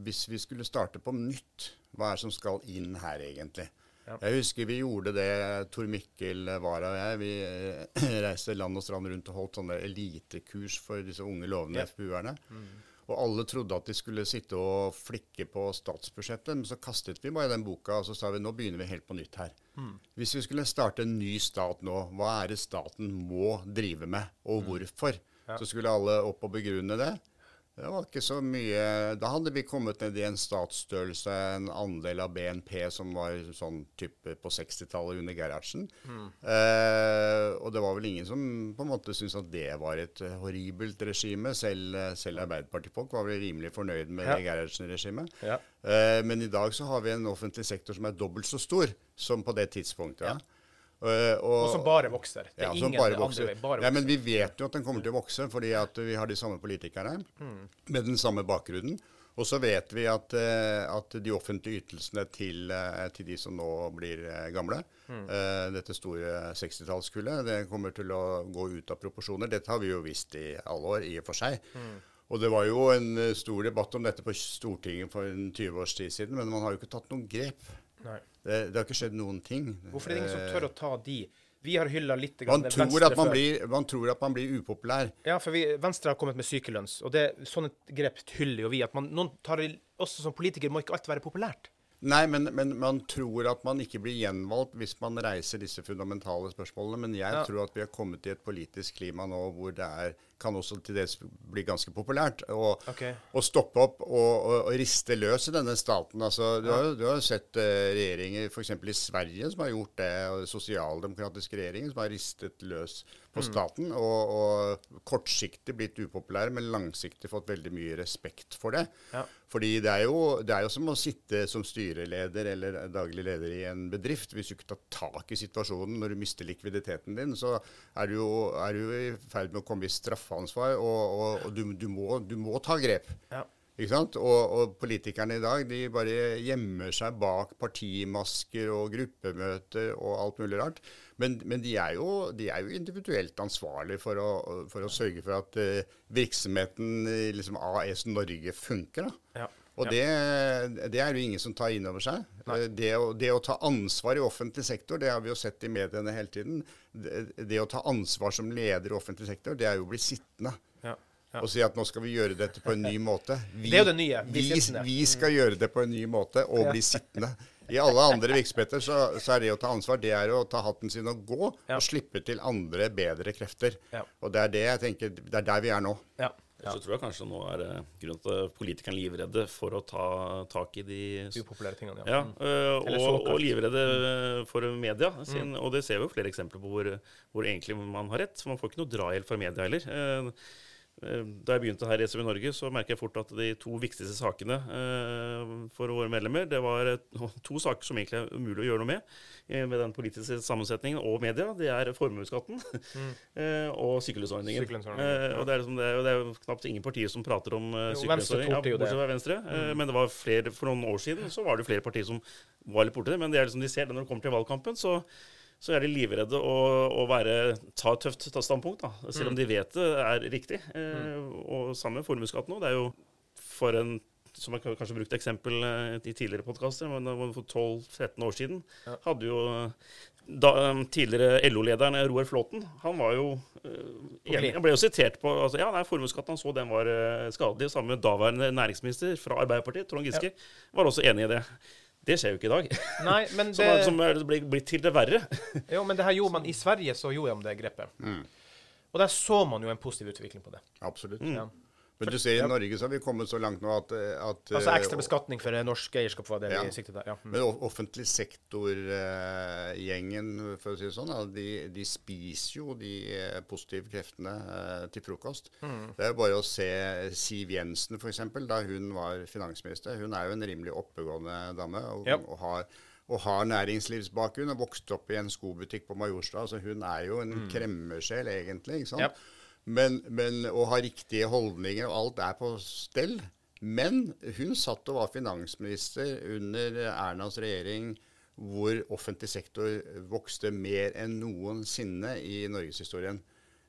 hvis vi skulle starte på nytt, hva er det som skal inn her egentlig? Ja. Jeg husker vi gjorde det, Tor Mikkel Wara og jeg. Vi reiste land og strand rundt og holdt sånne elitekurs for disse unge lovende Ja. Mm. Og alle trodde at de skulle sitte og flikke på statsbudsjettet, men så kastet vi bare den boka og så sa vi nå begynner vi helt på nytt her. Mm. Hvis vi skulle starte en ny stat nå, hva er det staten må drive med, og Mm. hvorfor? Så skulle alle opp og begrunne det. Det var ikke så mye Da hadde vi kommet ned i en statsstørrelse, en andel av BNP som var sånn type på 60-tallet under Gerhardsen. Eh, og det var vel ingen som på en måte syntes at det var et horribelt regime. Selv, eh, selv Arbeiderpartifolk var vel rimelig fornøyd med Ja. Gerhardsen-regimet. Ja. Eh, men i dag så har vi en offentlig sektor som er dobbelt så stor som på det tidspunktet. Ja. Eh, Og som bare vokser. Det er ja, ingen bare andre vei. Bare Ja, men vi vet jo at den kommer til å vokse, fordi at vi har de samme politikerne med den samme bakgrunnen. Og så vet vi at, eh, at de offentlige ytelsene til, eh, til de som nå blir gamle, eh, dette store 60-tallskullet, det kommer til å gå ut av proporsjoner. Dette har vi jo visst i alle år, i og for seg. Og det var jo en stor debatt om dette på Stortinget for en 20 års tid siden, men man har jo ikke tatt noen grep. Nei. Det, det har ikke skjedd noen ting. Hvorfor er det ingen som Eh, tør å ta de? Vi har hylla litt man tror, Venstre man, blir, man tror at man blir upopulær. Ja, for vi, Venstre har kommet med sykelønns, og det, sånne grep hyller jo vi. At man, noen tar også som politiker må ikke alt være populært. Nei, men, men man tror at man ikke blir gjenvalgt hvis man reiser disse fundamentale spørsmålene. Men jeg Ja. tror at vi har kommet i et politisk klima nå hvor det er, kan også til dels bli ganske populært å okay. stoppe opp og, og, og riste løs i denne staten. Altså, du, har, du har sett uh, regjeringer f.eks. i Sverige som har gjort det, og sosialdemokratiske regjeringer som har ristet løs på staten, og, og kortsiktig blitt upopulære, men langsiktig fått veldig mye respekt for det. Ja. Fordi det er, jo, det er jo som å sitte som styreleder eller daglig leder i en bedrift. Hvis du ikke tar tak i situasjonen når du mister likviditeten din, så er du jo, er du i ferd med å komme i straffeansvar, og, og, og du, du, må, du må ta grep. Ja. Ikke sant? Og, og politikerne i dag de bare gjemmer seg bak partimasker og gruppemøter og alt mulig rart. Men, men de, er jo, de er jo individuelt ansvarlige for å, for å sørge for at uh, virksomheten i liksom AS Norge funker. da. Ja. Og det, det er jo ingen som tar inn over seg. Eh, Det å, det å ta ansvar i offentlig sektor, det har vi jo sett i mediene hele tiden. Det, det å ta ansvar som leder i offentlig sektor, det er jo å bli sittende. Ja. Ja. Og si at nå skal vi gjøre dette på en ny måte. Vi, Det er jo det nye, Vi, vi skal gjøre det på en ny måte og Ja. bli sittende. I alle andre virksomheter så, så er det å ta ansvar, det er å ta hatten sin og gå, Ja. og slippe til andre, bedre krefter. Ja. Og det er det jeg tenker, det er der vi er nå. Ja. Så tror jeg kanskje nå er det grunnen til at politikerne er livredde for å ta tak i de Upopulære tingene, Ja, Mm. øh, og, og livredde for media. Sin, Og det ser vi jo flere eksempler på hvor, hvor egentlig man har rett. Man får ikke noe drahjelp fra media heller. Eh, Eh, da jeg begynte her i SV Norge, så merker jeg fort at de to viktigste sakene eh, for våre medlemmer, det var to saker som egentlig er umulig å gjøre noe med eh, med den politiske sammensetningen og media. Det er formuesskatten mm. og sykelønnsordningen. og det er, liksom, det, er, det er, knapt ingen partier som prater om sykelønnsordning, ja, bortsett fra Venstre. Mm. men det var flere, for noen år siden så var det flere partier som var litt borti det. Men det er liksom de ser det når det kommer til valgkampen, så så er de livredde å, å være, ta et tøft ta standpunkt, da, selv om mm. de vet det er riktig. Eh, og sammen med formuesskatten nå. Det er jo for en som jeg kanskje brukt eksempel eh, i tidligere podkaster, men for 12-13 år siden hadde jo da, um, tidligere LO-lederen Roar Flåten han var jo uh, Han ble jo sitert på altså, ja, nei, Formuesskatten han så den var skadelig. med daværende næringsminister fra Arbeiderpartiet, Trond Giske, var også enig i det. Det skjer jo ikke i dag. Nei, men det... som, som blir blitt til det verre. jo, men det her gjorde man i Sverige, så gjorde de det grepet. Mm. Og der så man jo en positiv utvikling på det. Absolutt. Mm. Ja. Men du ser i Norge så har vi kommet så langt nå at, at Altså ekstra eh, beskatning for norsk eierskap var det ja. vi siktet der. Ja. Mm. Men offentlig sektor-gjengen, for å si det sånn, de, de spiser jo de eh, positive kreftene eh, til frokost. Mm. Det er jo bare å se Siv Jensen, f.eks., da hun var finansminister. Hun er jo en rimelig oppegående dame. og, ja. og har og har næringslivsbakgrunn og vokste opp i en skobutikk på Majorstua. Så hun er jo en mm. kremmersjel, egentlig. ikke sant? Yep. Men, men, å ha riktige holdninger, og alt er på stell. Men hun satt og var finansminister under Ernas regjering hvor offentlig sektor vokste mer enn noensinne i norgeshistorien.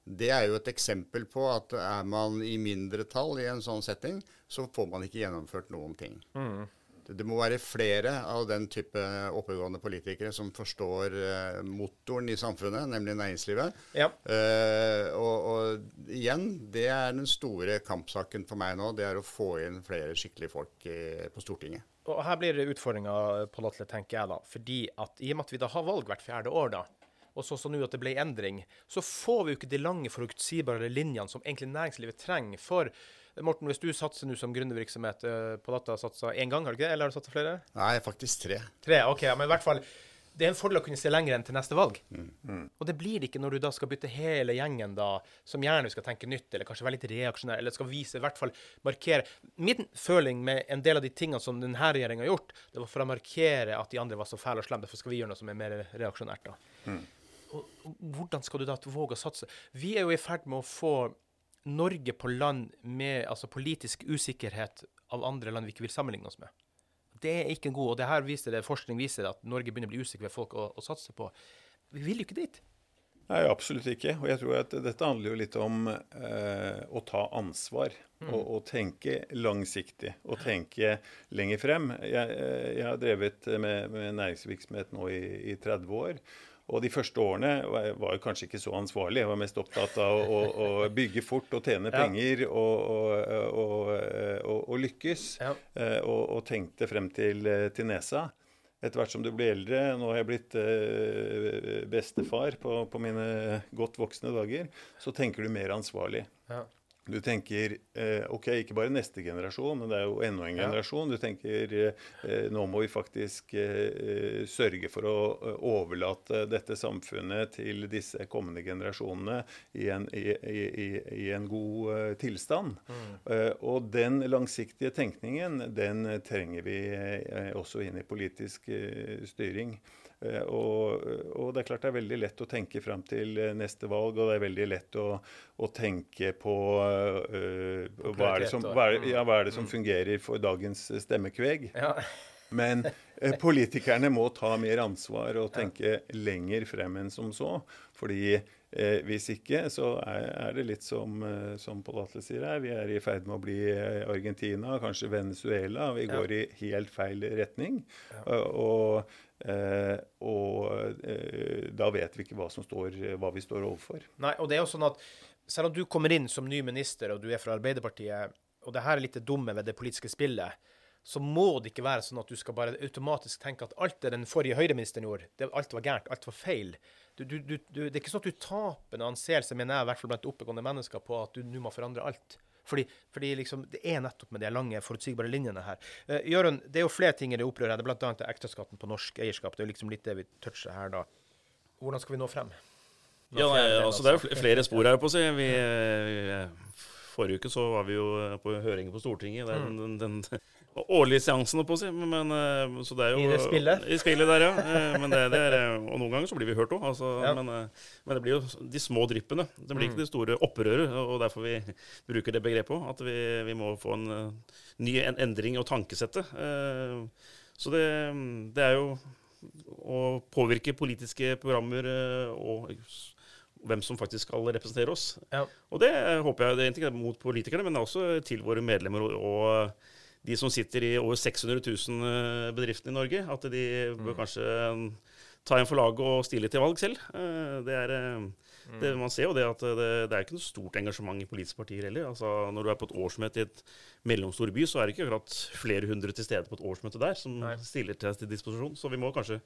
Det er jo et eksempel på at er man i mindretall i en sånn setting, så får man ikke gjennomført noen ting. Mm. Det må være flere av den type oppegående politikere som forstår uh, motoren i samfunnet, nemlig næringslivet. Ja. Uh, og, og, igjen, det er den store kampsaken for meg nå. Det er å få inn flere skikkelige folk i, på Stortinget. Og Her blir det utfordringa, Pål Atle, tenker jeg da. Fordi at i og med at vi da har valg hvert fjerde år, da, og sånn som nå at det ble endring, så får vi jo ikke de lange forutsigbare linjene som egentlig næringslivet trenger for Morten, hvis du satser nå som gründervirksomhet uh, på data, satsa én gang, har du ikke det? Eller har du satsa flere? Nei, faktisk tre. Tre, ok, ja, Men i hvert fall, det er en fordel å kunne se lenger enn til neste valg. Mm. Mm. Og det blir det ikke når du da skal bytte hele gjengen, da, som gjerne skal tenke nytt, eller kanskje være litt reaksjonær, eller skal vise, i hvert fall markere Min føling med en del av de tingene som denne regjeringa har gjort, det var for å markere at de andre var så fæle og slemme. Derfor skal vi gjøre noe som er mer reaksjonært, da. Mm. Og, og, hvordan skal du da våge å satse? Vi er jo i ferd med å få Norge på land med altså, politisk usikkerhet av andre land vi ikke vil sammenligne oss med. Det er ikke god, og det her viser det, forskning viser at Norge begynner å bli usikker ved folk å, å satse på. Vi vil jo ikke dit. Nei, absolutt ikke. Og jeg tror at dette handler jo litt om eh, å ta ansvar. Mm. Og, og, tenke langsiktig. Og tenke lenger frem. Jeg, eh, jeg har drevet med, med næringsvirksomhet nå i, i 30 år. Og de første årene var jeg kanskje ikke så ansvarlig. Jeg var mest opptatt av å, å bygge fort og tjene penger og, og, og lykkes. Eh, og, tenkte frem til, til, nesa. Etter hvert som du blir eldre, nå har jeg blitt eh, bestefar på, på, mine godt voksne dager, så tenker du mer ansvarlig. Ja. Du tenker eh, OK, ikke bare neste generasjon, men det er jo enda en generasjon. Du tenker eh, nå må vi faktisk eh, sørge for å overlate dette samfunnet til disse kommende generasjonene i en, i, i, i en god tilstand. Mm. og den langsiktige tenkningen, den trenger vi også inn i politisk styring. Eh, og, og, det er klart det er veldig lett å tenke fram til eh, neste valg, og det er veldig lett å, å tenke på uh, hva, er som, hva, er, ja, hva, er det som, mm. fungerer for dagens stemmekveg. Ja. Men eh, politikerne må ta mer ansvar og tenke lenger frem enn som så. Fordi Eh, hvis ikke, så er, er, det litt som, eh, som Pål Atle sier her. Vi er i ferd med å bli Argentina, kanskje Venezuela. Vi ja. går i helt feil retning. Ja. Og Eh, og eh, da vet vi ikke hva, står, hva, vi står overfor. Nei, og det er jo sånn at Selv om du kommer inn som ny minister, og du er fra Arbeiderpartiet, og det her er litt det dumme ved det politiske spillet, så må det ikke være sånn at du skal bare automatisk tenke at alt det den forrige høyreministeren gjorde, det, alt var gærent, alt var feil. Du, du, du, det er ikke sånn at du taper en anseelse, mener jeg, i hvert fall blant oppegående mennesker, på at du nå må forandre alt. Fordi, fordi liksom, det er nettopp med de lange, forutsigbare linjene her. Uh, Jørund, det er jo flere ting i det opprøret. Det er bl.a. ekteskatten på norsk eierskap. Det er jo liksom litt det vi toucher her da. Hvordan skal vi nå frem? Nå ja, nei, altså, det er jo flere spor her, på å si. Vi, vi forrige uke så var vi jo på høring på Stortinget. Det er den, den, den årlige seansen, på å si. Men, eh, så det er jo, I det spillet? I spillet der, ja. Eh, Men det, det er, eh, og noen ganger så blir vi hørt òg. Altså, Ja. men, men det blir jo de små dryppene. Det blir Mm. ikke det store opprøret. Og derfor vi bruker det begrepet òg. At vi, vi må få en ny en endring og tankesettet. Så det, det er jo å påvirke politiske programmer og hvem som faktisk skal representere oss. Ja. Og det håper jeg det er ikke mot politikerne, men også til våre medlemmer og, og de som sitter i over 600 000 eh, bedriftene i Norge. At de bør kanskje eh, ta en for laget og stille til valg selv. Eh, Det er, eh, det, man ser jo det at det, det er ikke noe stort engasjement i politiske partier heller. Altså, når du er på et årsmøte i et mellomstor by, så er det ikke akkurat flere hundre til stede på et årsmøte der som Nei. stiller til, til disposisjon. Så vi må kanskje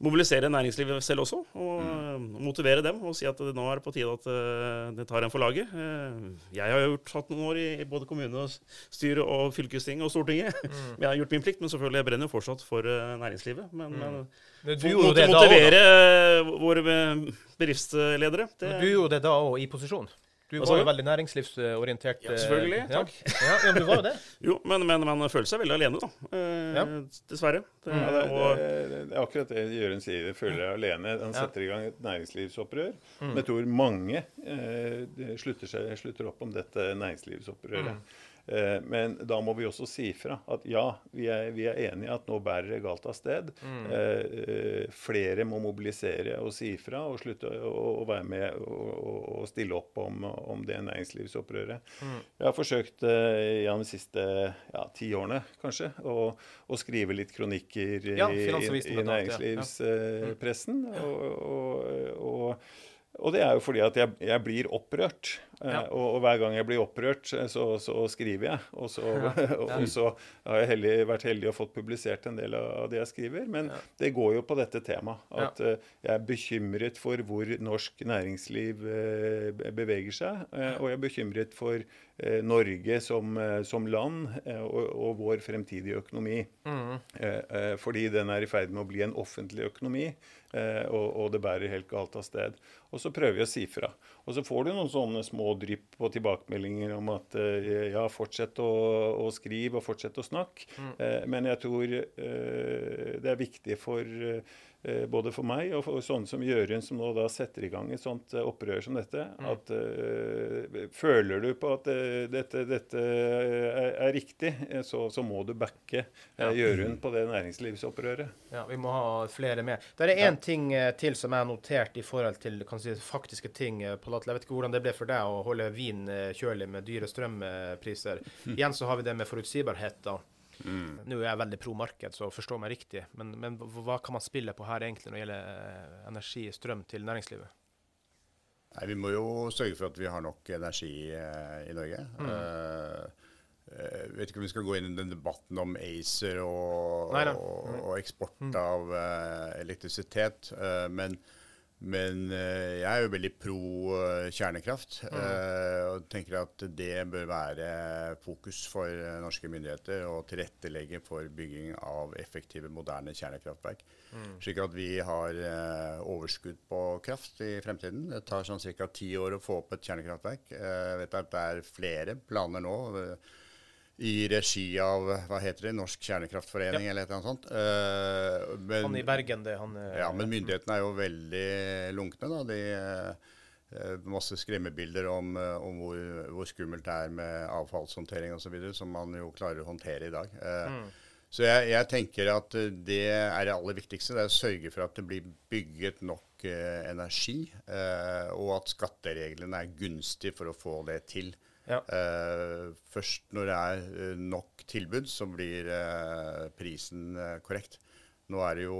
mobilisere næringslivet selv også, og mm. motivere dem og si at nå er det på tide at eh, det tar en for laget. Eh, jeg har jo gjort, hatt noen år i, både kommune, og styre og Stortinget. Mm. jeg har gjort min plikt, men selvfølgelig jeg brenner fortsatt for næringslivet. Men, mm. Men du gjorde det det da òg, motivere våre bedriftsledere. Det, Du gjorde det da òg, i posisjon. Du var jo veldig næringslivsorientert. Ja, eh, selvfølgelig. ja. Takk. Ja, ja, men du var jo det. Jo, men, men man føler seg veldig alene, da. Eh, Ja. Dessverre. Det, Ja, det, og, det, det er akkurat det Jørund sier. Jeg føler jeg alene. Han Ja. setter i gang et næringslivsopprør. Men jeg tror mange eh, slutter, seg, slutter opp om dette næringslivsopprøret. Eh, men da må vi også si fra at ja, vi er, vi er enige at nå bærer det galt av sted. Mm. eh, flere må mobilisere og si fra og slutte å, være med og, og, stille opp om, om det næringslivsopprøret. Jeg har forsøkt eh, gjennom de siste ja, ti årene kanskje å, å skrive litt kronikker i, Ja, i, annet, ja. Mm. Og, og, og, og det er jo fordi at jeg, jeg blir opprørt. Eh, Ja. Og, og hver gang jeg blir opprørt, eh, så, så skriver jeg. Og så, og så har jeg heldig, vært heldig og fått publisert en del av det jeg skriver. Men det går jo på dette temaet. At eh, jeg er bekymret for hvor norsk næringsliv beveger seg. og jeg er bekymret for Norge som, som land og, og vår fremtidige økonomi. Eh, fordi den er i ferd med å bli en offentlig økonomi, og, og det bærer helt galt av sted. Og så prøver vi å si fra. Og så får du noen sånne små drypp og tilbakemeldinger om at eh, ja, fortsett å, å skrive og fortsett å snakke. Eh, men jeg tror eh, det er viktig for eh, både for meg og for sånne som Jørund, som nå da setter i gang et sånt eh, opprør som dette, at uh, føler du på at uh, dette, dette er, er riktig, eh, så, så må du backe uh, Jørund på det næringslivsopprøret. Ja, Vi må ha flere med. Det er én ting eh, til som jeg har notert i forhold til kan si, faktiske ting. Palatel. Jeg vet ikke hvordan det ble for deg å holde vin eh, kjølig med dyre strømpriser. Igjen så har vi det med forutsigbarhet. da. Nå er jeg veldig pro marked, så forstå meg riktig. Men, men hva kan man spille på her egentlig når det gjelder eh, energi, strøm til næringslivet? Nei, Vi må jo sørge for at vi har nok energi eh, i Norge. Eh, eh, vet ikke om vi skal gå inn i den debatten om ACER og, og, og eksport av eh, elektrisitet. eh, men men eh, jeg er jo veldig pro eh, kjernekraft. eh, og tenker at det bør være fokus for norske myndigheter å tilrettelegge for bygging av effektive, moderne kjernekraftverk. Slik at vi har overskudd på kraft i fremtiden. Det tar sånn ca. ti år å få opp et kjernekraftverk. Jeg vet at det er flere planer nå. I regi av hva heter det, Norsk kjernekraftforening eller et eller annet sånt. Uh, men, Han i Bergen, det han eh, ja, men myndighetene er jo veldig lunkne. da. De eh, Masse skremmebilder om, om hvor, hvor skummelt det er med avfallshåndtering osv., som man jo klarer å håndtere i dag. Mm. Så jeg, jeg tenker at det er det aller viktigste. Det er å sørge for at det blir bygget nok energi, eh, og at skattereglene er gunstige for å få det til. Ja. Uh, først når det er eh, nok tilbud, så blir uh, prisen uh, korrekt. Nå er det jo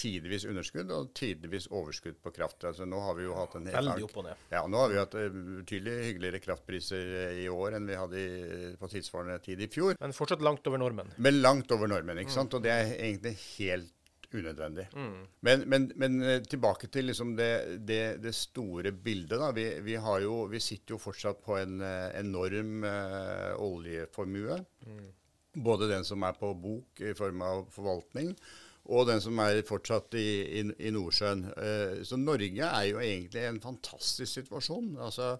tidvis underskudd og tidvis overskudd på kraft. Altså, nå har vi jo hatt en helt Veldig opp og ned. Ja, nå har vi hatt betydelig hyggeligere kraftpriser i år enn vi hadde i, på tilsvarende tid i fjor. Men fortsatt langt over normen. Men langt over normen, ikke sant? Og det er egentlig helt unødvendig. Men, men, men eh, tilbake til liksom det, det, det store bildet. da. Vi, vi, har jo, vi sitter jo fortsatt på en eh, enorm eh, oljeformue. Både den som er på bok i form av forvaltning, og den som er fortsatt i, i, i Nordsjøen. Eh, så Norge er jo egentlig en fantastisk situasjon. Altså,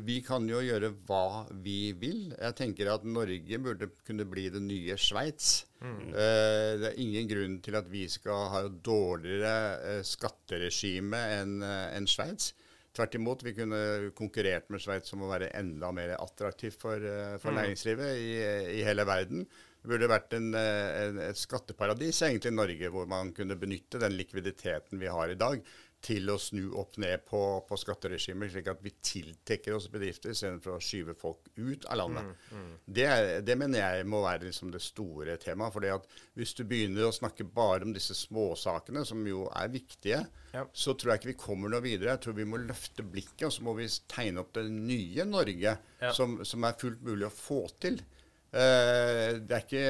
vi kan jo gjøre hva vi vil. Jeg tenker at Norge burde kunne bli det nye Sveits. Mm. Eh, det er ingen grunn til at vi skal ha dårligere eh, skatteregime enn eh, Sveits. Tvert imot, vi kunne konkurrert med Sveits om å være enda mer attraktivt for, for mm. næringslivet i, i, hele verden. Det burde vært en, en, et skatteparadis egentlig i Norge, hvor man kunne benytte den likviditeten vi har i dag til å snu opp ned på, på skatteregimet, slik at vi tiltrekker oss bedrifter istedenfor å skyve folk ut av landet. Mm, mm. Det, det, mener jeg må være liksom det store temaet. fordi at Hvis du begynner å snakke bare om disse småsakene, som jo er viktige, ja. så tror jeg ikke vi kommer noe videre. Jeg tror vi må løfte blikket, og så må vi tegne opp det nye Norge ja. som, som er fullt mulig å få til. Uh, det, er ikke,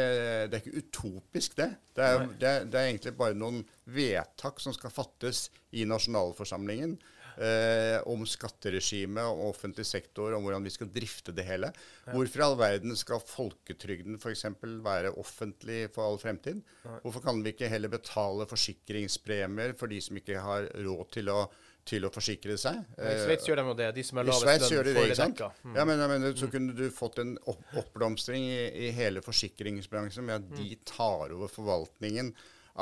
det, er ikke, utopisk, det. Det er, det, det er, egentlig bare noen vedtak som skal fattes i nasjonalforsamlingen eh, om skatteregime, om offentlig sektor, om hvordan vi skal drifte det hele. Ja. Hvorfor i all verden skal folketrygden f.eks. være offentlig for all fremtid? Hvorfor kan vi ikke heller betale forsikringspremier for de som ikke har råd til å til å forsikre seg. I Sveits gjør de jo det. De som er lavest lønn, får det dekka. Mm. Ja, men, men, så kunne du fått en opp oppblomstring i, i, hele forsikringsbransjen med at de mm. tar over forvaltningen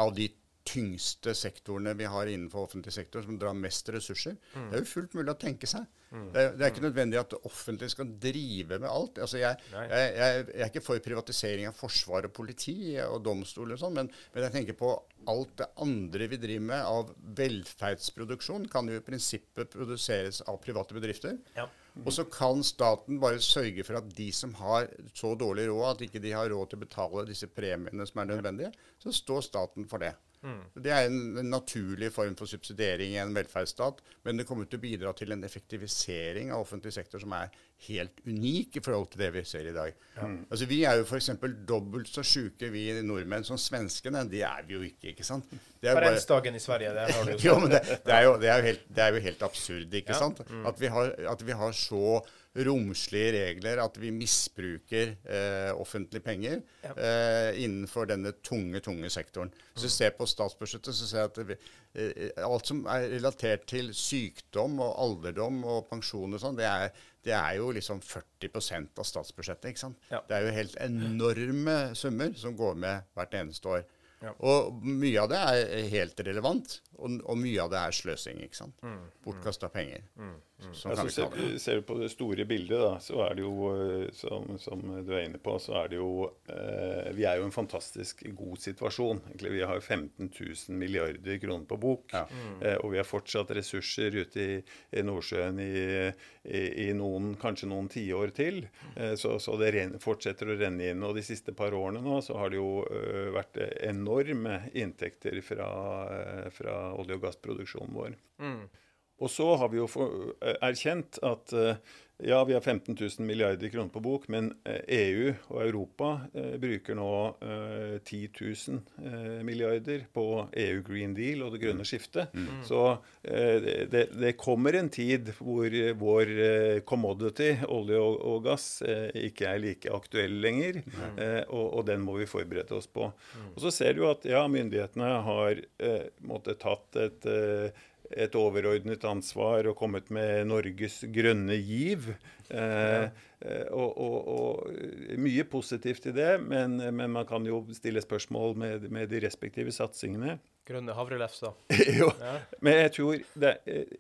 av de tyngste sektorene vi har innenfor offentlig sektor, som drar mest ressurser. Mm. Det er jo fullt mulig å tenke seg. Mm. Det, er, det, er ikke nødvendig at det offentlige skal drive med alt. Altså jeg, jeg, jeg, jeg, er ikke for privatisering av forsvar og politi og domstoler og sånn, men, men, jeg tenker på alt det andre vi driver med av velferdsproduksjon, kan jo i prinsippet produseres av private bedrifter. Ja. Mm. Og så kan staten bare sørge for at de som har så dårlig råd at ikke de har råd til å betale disse premiene som er nødvendige, så står staten for det. Mm. Det er en, en, naturlig form for subsidiering i en velferdsstat, men det kommer til å bidra til en effektivisering av offentlig sektor som er helt unik i forhold til det vi ser i dag. Mm. Altså, vi er jo f.eks. dobbelt så sjuke, vi nordmenn, som svenskene. Det er vi jo ikke, ikke sant? Karensdagen i Sverige, det har du jo jo, men det, det, er jo, det, er jo helt, det, er jo, helt, absurd, ikke ja. sant? Mm. At, vi har, at vi har så romslige regler, at vi misbruker eh, offentlige penger ja. eh, innenfor denne tunge, tunge sektoren. Hvis du mm. ser på statsbudsjettet, så ser jeg at vi, eh, alt som er relatert til sykdom og alderdom og pensjon og sånn, det, det, er jo liksom 40% av statsbudsjettet. ikke sant? Ja. Det er jo helt enorme summer som går med hvert eneste år. Ja. Og mye av det er helt relevant, og, og, mye av det er sløsing. ikke sant? Mm. Bortkasta penger. Mm. Mm. Sånn ja, ser, ser, du på det store bildet, da, så er det jo, eh, som, som, du er inne på, så er det jo eh, Vi er jo i en fantastisk god situasjon. Egentlig, vi har 15 000 milliarder kroner på bok. Ja. Mm. Eh, og vi har fortsatt ressurser ute i, i Nordsjøen i, i, i, noen, kanskje noen tiår til. Eh, så, så, det ren, fortsetter å renne inn. Og de siste par årene nå så har det jo uh, vært enorme inntekter fra, uh, fra olje- og gassproduksjonen vår. Mm. Og så har vi jo eh, erkjent at eh, ja, vi har 15 000 milliarder kroner på bok, men EU eh, e og Europa eh, bruker nå eh, 10 000 milliarder på EU Green Deal og det grønne skiftet. Mm. Så det, det, kommer en tid hvor vår commodity, olje og, og gass, ikke er like aktuell lenger. Mm. Og, og, den må vi forberede oss på. Mm. Og så ser du at ja, myndighetene har måttet tatt et et overordnet ansvar og kommet med Norges grønne giv. Eh, ja. og, og, og, mye positivt i det, men, men, man kan jo stille spørsmål med, med de respektive satsingene. Grønne havrelefser. jo, ja. men jeg tror det, Eh,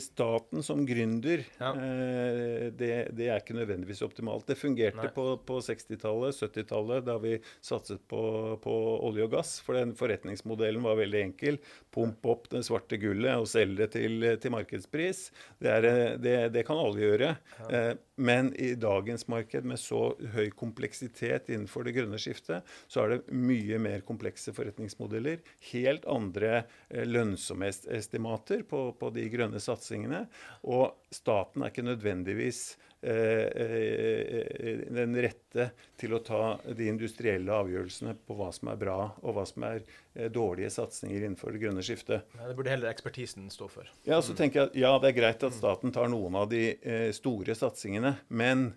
staten som gründer, ja. eh, det, det, er ikke nødvendigvis optimalt. Det fungerte Nei. på, på 60-tallet, 70-tallet, da vi satset på, på, olje og gass. For den forretningsmodellen var veldig enkel. Pump opp det svarte gullet og selge det til, til markedspris. Det, er, eh, det, det, kan alle gjøre. Ja. Men i dagens marked med så høy kompleksitet innenfor det grønne skiftet, så er det mye mer komplekse forretningsmodeller. Helt andre eh, lønnsomhetsestimater på, på de grønne satsingene. Og staten er ikke nødvendigvis den rette til å ta de industrielle avgjørelsene på hva som er bra, og hva som er eh, dårlige satsinger innenfor det grønne skiftet. Ja, det burde heller ekspertisen stå for. Ja, så tenker jeg at ja, det er greit at staten tar noen av de store satsingene, men eh,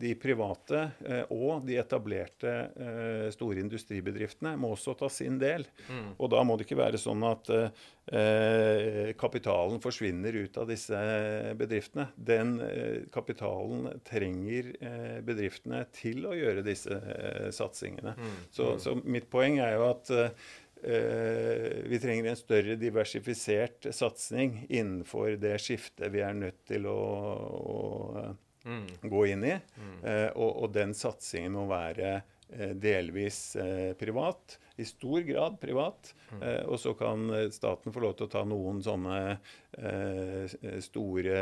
de private eh, og de etablerte eh, store industribedriftene må også ta sin del. Mm. Og da må det ikke være sånn at eh, kapitalen forsvinner ut av disse bedriftene. Den eh, kapitalen trenger eh, bedriftene til å gjøre disse satsingene. Mm. Så, mm. så, mitt poeng er jo at Eh, vi trenger en større diversifisert satsing innenfor det skiftet vi er nødt til å, å. Gå inn i. Mm. Eh, og, og, den satsingen må være eh, delvis privat, i stor grad privat. Mm. og så kan staten få lov til å ta noen sånne store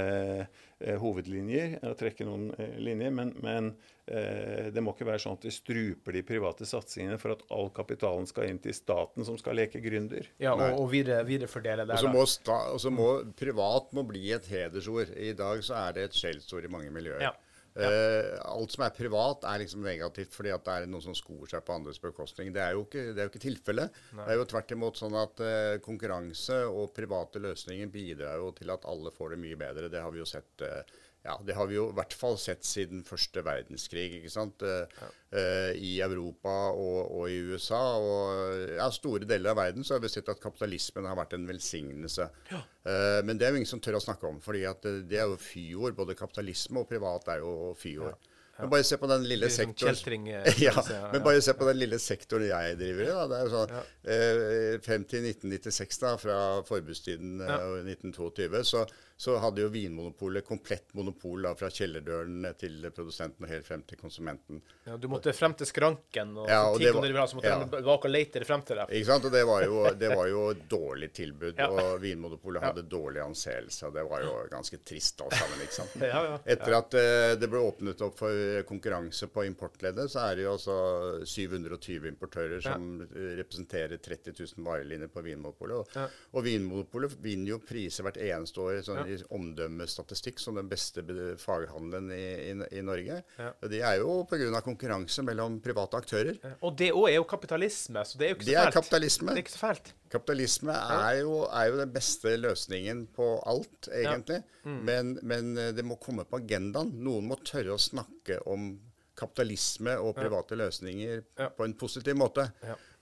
hovedlinjer og trekke noen linjer. men, men Eh, det må ikke være sånn at vi struper de private satsingene for at all kapitalen skal inn til staten, som skal leke gründer. Ja, og, og videre, viderefordele der. Og så må, må, privat må bli et hedersord. I dag så er det et skjellsord i mange miljøer. Ja. Ja. Uh, alt som er privat, er liksom negativt fordi at det er noen som skor seg på andres bekostning. Det er jo ikke, det ikke tilfellet. Det er jo tvert imot sånn at uh, konkurranse og private løsninger bidrar jo til at alle får det mye bedre. Det har vi jo sett. Uh, ja, det har vi jo i hvert fall sett siden første verdenskrig. ikke sant? Eh, ja. Uh, I Europa og, og, i USA og ja, store deler av verden så har vi sett at kapitalismen har vært en velsignelse. Ja. Uh, men det er jo ingen som tør å snakke om, fordi at det er jo fyord. Både kapitalisme og privat er jo fyord. Men bare se på den lille sektoren ja, men bare se på den lille sektoren jeg driver i. Da. Det er jo sånn, eh, Frem til 1996, da, fra forbudstiden ja. 1922, så så hadde jo Vinmonopolet komplett monopol da, fra kjellerdøren til produsenten og helt frem til konsumenten. Ja, Du måtte frem til skranken, og, ja, og, var, bra, så måtte ja. bak og lete frem til deg. Ikke sant, og Det var jo, det var jo dårlig tilbud, ja. og Vinmonopolet hadde dårlig anseelse. og Det var jo ganske trist alt sammen. ikke sant? ja, ja, Etter at uh, det ble åpnet opp for konkurranse på importleddet, så er det jo altså 720 importører som representerer 30 000 varelinjer på Vinmonopolet. Og, og Vinmonopolet vinner jo priser hvert eneste år. sånn i omdømmestatistikk som den beste faghandelen i, i, i Norge. Ja. Det er jo pga. konkurranse mellom private aktører. Ja. Og det òg er jo kapitalisme, så det er jo ikke så det fælt. Er kapitalisme. Det er ikke så fælt. Kapitalisme er jo, er jo den beste løsningen på alt, egentlig. Ja. Mm. Men, men, eh, det må komme på agendaen. Noen må tørre å snakke om kapitalisme og private løsninger på en positiv måte.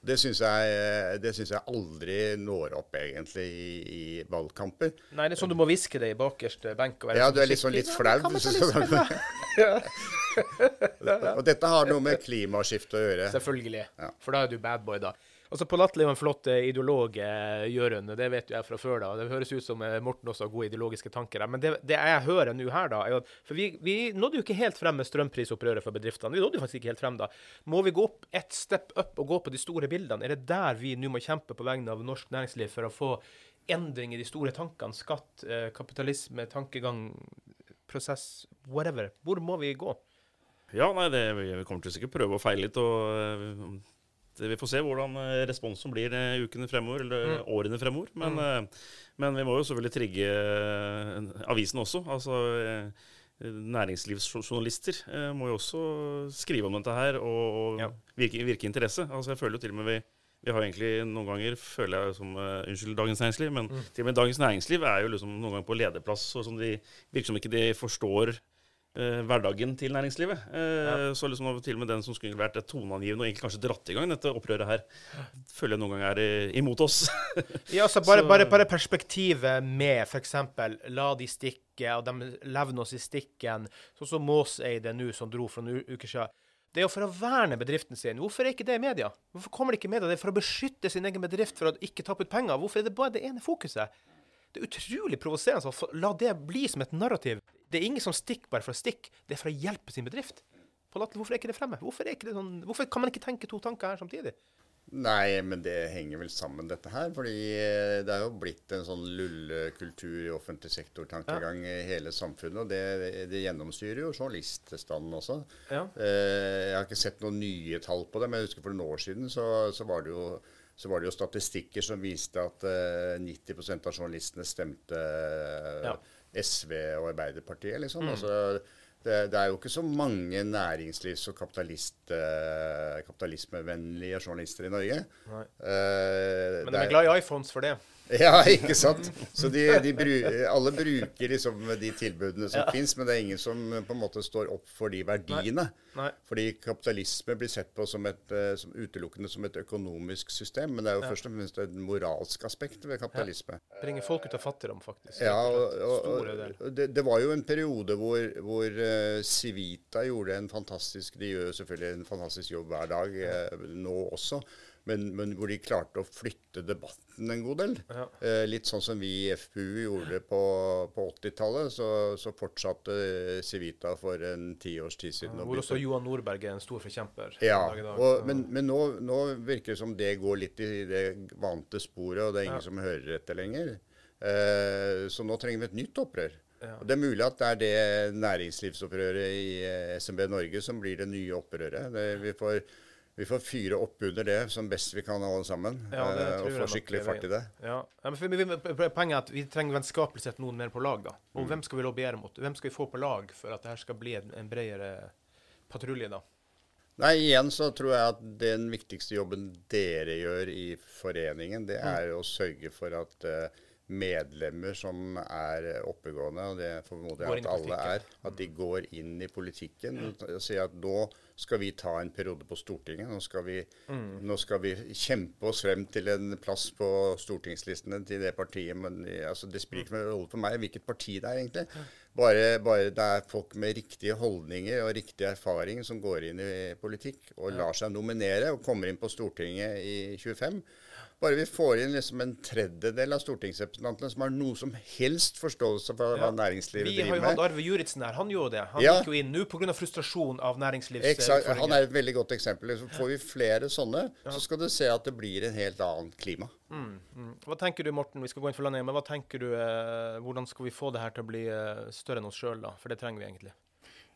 Ja. Det syns jeg, jeg, aldri når opp, egentlig, i, i, valgkamper. Nei, det er sånn du må hviske det i bakerste benk. ja, du er liksom litt flau. og dette har noe med klimaskiftet å gjøre. Selvfølgelig. Ja. For da er du bad boy, da. Altså På Latterlig er en flott eh, ideolog, eh, Jørund. Det vet jo jeg fra før. da. Det høres ut som eh, Morten også har gode ideologiske tanker. Men det, det jeg hører nå her, da er at For vi, vi, nådde jo ikke helt frem med strømprisopprøret for bedriftene. Vi nådde jo faktisk ikke helt frem da. Må vi gå opp ett step up og gå på de store bildene? Er det der vi nå må kjempe på vegne av norsk næringsliv for å få endring i de store tankene? Skatt, kapitalisme, tankegang, prosess, whatever. Hvor må vi gå? Ja, nei, det, Vi kommer til å sikkert prøve å feile litt. og vi får se hvordan eh, responsen blir eh, ukene fremover, eller mm. årene fremover. Men, mm. Eh, men, vi må jo selvfølgelig trigge avisen også. Altså næringslivsjournalister må jo også skrive om dette her og, og ja. virke, virke, interesse. Altså jeg føler jo til og med vi vi har egentlig noen ganger, føler jeg som uh, Unnskyld Dagens Næringsliv, men mm. til og med Dagens Næringsliv er jo liksom noen ganger på lederplass, og som de virker som ikke de forstår eh, hverdagen til næringslivet. Eh, ja. Så liksom til og med den som skulle vært toneangivende og egentlig kanskje dratt i gang dette opprøret her, føler jeg noen ganger er imot oss. ja, altså bare, bare, bare perspektivet med f.eks. la de stikke, og de levner oss i stikken, sånn som Måseide nå, som dro for noen uker siden. Det er jo for å verne bedriften sin. Hvorfor er ikke det i media? Hvorfor kommer det ikke i media? Det er for å beskytte sin egen bedrift for å ikke tappe ut penger. Hvorfor er det bare det ene fokuset? Det er utrolig provoserende å la det bli som et narrativ. Det er ingen som stikker bare for å stikke, det er for å hjelpe sin bedrift. Hvorfor er ikke det fremme? Hvorfor, ikke det sånn, hvorfor kan man ikke tenke to tanker her samtidig? Nei, men det henger vel sammen, dette her. Fordi eh, det er jo blitt en sånn lullekultur i offentlig sektor-tankegang ja. i hele samfunnet. Og det, det gjennomsyrer jo journaliststanden også. Ja. Eh, jeg har ikke sett noen nye tall på det, men jeg husker for noen år siden så, så var det jo så var det jo statistikker som viste at eh, 90% av journalistene stemte uh, ja. SV og Arbeiderpartiet. liksom. Mm. Altså, det, det, er jo ikke så mange næringslivs- og kapitalist eh, kapitalismevennlige journalister i Norge. Nei. Eh, Men de er- er glad i iPhones for det. Ja, ikke sant? Så de, de bru, alle bruker liksom de tilbudene som Ja. finnes, men det er ingen som på en måte står opp for de verdiene. Nei. Fordi kapitalisme blir sett på som et, eh, som utelukkende som et økonomisk system, men det er jo Ja. først og fremst et moralsk aspekt ved kapitalisme. Bringer folk ut av fattigdom, faktisk. Ja, og, og det, det var jo en periode hvor, hvor uh, Civita gjorde en fantastisk De gjør selvfølgelig en fantastisk jobb hver dag uh, nå også, men, men hvor de klarte å flytte debatten en god del. Ja. Eh, litt sånn som vi i FPU gjorde på, på 80-tallet, så, så fortsatte Civita for en tiårs tid siden. Ja, Hvor også Johan Nordberg er en stor forkjemper. ja, dag dag. og, men, men nå, nå virker det som det går litt i det vante sporet, og det er ingen Ja. som hører etter lenger. Eh, så nå trenger vi et nytt opprør. Ja. Og Det er mulig at det er det næringslivsopprøret i eh, SMB Norge som blir det nye opprøret. Det, vi, får, vi får fyre opp under det som best vi kan alle sammen, Ja, eh, og få skikkelig fart i det. Ja. ja men vi, poenget er at vi trenger vennskapelig sett noen mer på lag. da. Og Mm. hvem skal vi lobbyere mot? Hvem skal vi få på lag for at det her skal bli en, bredere patrulje? da? Nei, igjen så tror jeg at den viktigste jobben dere gjør i foreningen, det Mm. er å sørge for at eh, medlemmer som er oppegående, og det formoder jeg at alle er, at de går inn i politikken og sier at nå skal vi ta en periode på Stortinget. Nå skal vi, Mm. nå skal vi kjempe oss frem til en plass på stortingslistene til det partiet. Men altså, det spiller ikke noen rolle for meg hvilket parti det er, egentlig. Bare, bare det er folk med riktige holdninger og riktig erfaring som går inn i politikk og lar seg nominere og kommer inn på Stortinget i 25. Bare vi får inn liksom en tredjedel av stortingsrepresentantene som har noe som helst forståelse for hva Ja. næringslivet Vi har jo hatt. Arve Juritzen her. Han gjorde det. Han Ja. gikk jo inn nå pga. frustrasjon av næringslivsutfordringer. han er et veldig godt eksempel. Så får vi flere sånne, så skal du se at det blir en helt annet klima. Mm, mm. Hva tenker du, Morten? Vi skal gå inn for landing, men hva tenker du, eh, hvordan skal vi få det her til å bli eh, større enn oss sjøl, da? For det trenger vi egentlig.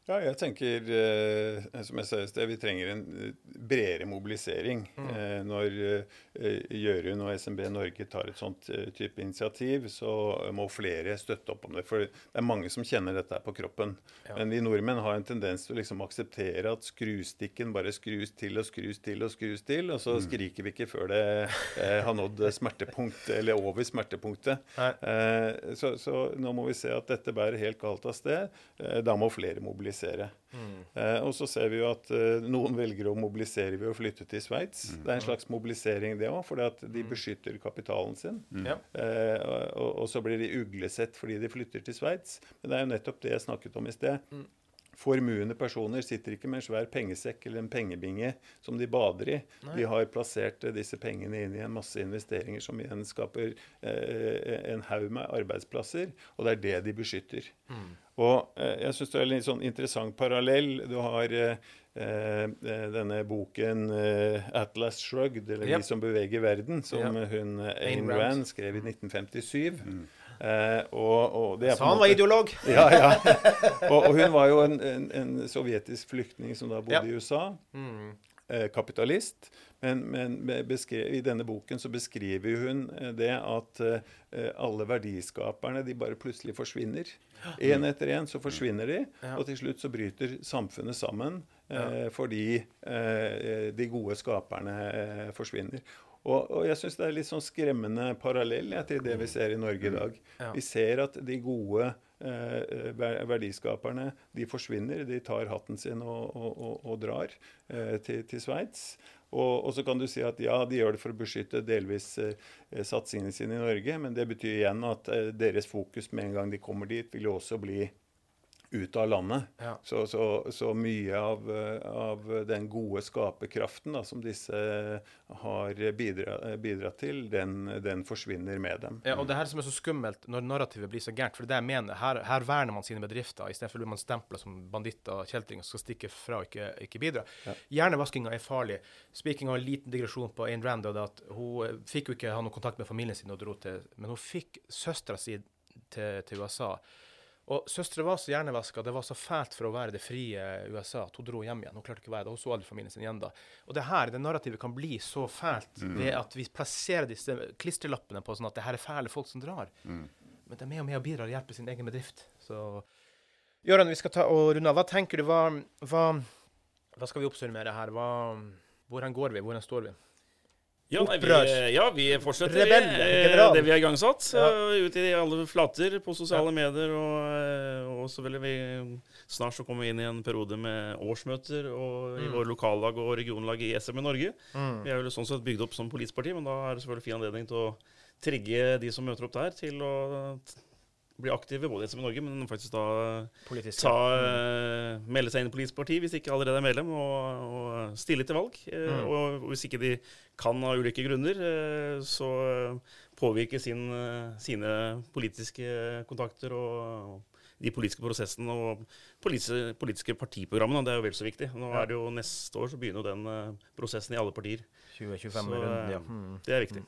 Ja, jeg tenker, eh, som jeg sa i sted, vi trenger en eh, bredere mobilisering. Eh, når eh, Gjørund og SMB Norge tar et sånt eh, type initiativ, så må flere støtte opp om det. For det er mange som kjenner dette her på kroppen. Ja. Men vi nordmenn har en tendens til å liksom akseptere at skrustikken bare skrus til og skrus til og skrus til, og så skriker vi ikke før det eh, har nådd smertepunkt, eller over smertepunktet. Eh, så, så nå må vi se at dette bærer helt galt av sted. Da må flere mobilisere. Eh, og så ser vi jo at eh, noen velger å mobilisere ved å flytte til Sveits. Det er en slags mobilisering, det òg, fordi at de beskytter kapitalen sin. Mm. Eh, og, og så blir de uglesett fordi de flytter til Sveits. Men det er jo nettopp det jeg snakket om i sted. Formuende personer sitter ikke med en svær pengesekk eller en pengebinge som de bader i. De har plassert eh, disse pengene inn i en masse investeringer som igjen skaper eh, en haug med arbeidsplasser, og det er det de beskytter. Og eh, jeg syns det er en litt sånn interessant parallell. Du har eh, eh, denne boken eh, 'Atlas Shrugged', eller yep. 'De som beveger verden', som yep. hun eh, Ayn Rand. Rand skrev i 1957. Eh, og, og det er Så han var måte- ideolog? ja, ja. Og, og hun var jo en, en, en sovjetisk flyktning som da bodde Ja. i USA. Mm. Eh, kapitalist. Men, men beskrev, i denne boken så beskriver hun eh, det at eh, alle verdiskaperne de bare plutselig forsvinner. Én etter én så forsvinner de, og til slutt så bryter samfunnet sammen eh, fordi eh, de gode skaperne forsvinner. Og, og jeg syns det er litt sånn skremmende parallell ja, til det vi ser i Norge i dag. Ja. Vi ser at de gode eh, verdiskaperne de forsvinner. De tar hatten sin og, og, og, og drar eh, til, til Sveits. Og, og så kan du si at ja, de gjør det for å beskytte delvis eh, satsingene sine i Norge, men det betyr igjen at eh, deres fokus med en gang de kommer dit, vil jo også bli ut av landet. Ja. Så, så, så mye av, av den gode skaperkraften da, som disse har bidra, bidratt til, den, den forsvinner med dem. Ja, og det her som er så skummelt når narrativet blir så gærent, for det jeg mener, her, her verner man sine bedrifter, istedenfor blir man stempla som banditter og kjeltringer som skal stikke fra og ikke, ikke bidra. Hjernevaskinga er farlig. Speaking av en liten digresjon på Ayn Rand, at hun eh, fikk jo ikke ha noe kontakt med familien sin og dro til Men hun fikk søstera si til, til USA. Og søstera var så hjernevaska, det var så fælt for å være det frie USA at hun dro hjem igjen. Hun klarte ikke å være det, hun så aldri familien sin igjen da. Og det her, det narrativet kan bli så fælt ved at vi plasserer disse klistrelappene på sånn at det her er fæle folk som drar. Men de er med og med og bidrar og hjelper sin egen bedrift. Så Gøran, vi skal ta og runde av. Hva tenker du, hva, hva, Hva skal vi oppsummere her? Hva, hvordan går vi? Hvordan står vi? Ja, nei, vi, ja, vi fortsetter Rebell, eh, det vi har igangsatt. Ja. eh, Ut i alle flater på sosiale medier. Og, eh, og så vil vi snart så komme inn i en periode med årsmøter og i Mm. våre lokallag og regionlag i SM i Norge. Mm. Vi er jo sånn sett bygd opp som politisk parti, men da er det selvfølgelig fin anledning til å trigge de som møter opp der, til å bli aktive både i SM i Norge, men faktisk da Politisk. ta, eh, melde seg inn i politisk parti hvis de ikke allerede er medlem, og, og stille til valg. Eh, Mm. Og hvis ikke de kan av ulike grunner, eh, så påvirke sin, eh, sine politiske kontakter og de politiske prosessene og politiske, politiske partiprogrammene. Det er jo vel så viktig. Nå er det jo Neste år så begynner jo den eh, prosessen i alle partier. 2025 Så, runden, ja. eh, Mm. Det er viktig.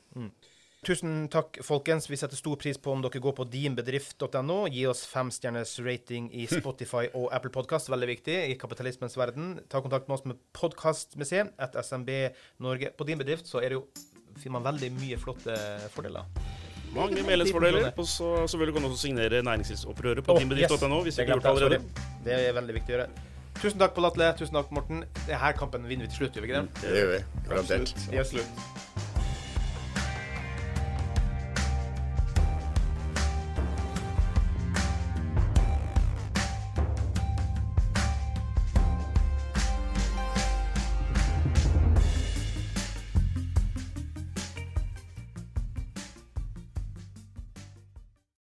Tusen takk, folkens. Vi setter stor pris på om dere går på dinbedrift.no. Gi oss femstjerners rating i Spotify og Apple Podcast. Veldig viktig i kapitalismens verden. Ta kontakt med oss med podkastmuseet et SMB Norge. På din bedrift så er det jo finner man veldig mye flotte fordeler. Mange medlemsfordeler. Og så selvfølgelig kan du også signere næringslivsopprøret på oh, dinbedrift.no hvis du ikke har gjort det allerede. Det er veldig viktig å gjøre. Tusen takk, Pål Atle. Tusen takk, Morten. Denne kampen vinner vi til slutt, gjør vi ikke det? Det gjør vi. Garantert. Absolutt.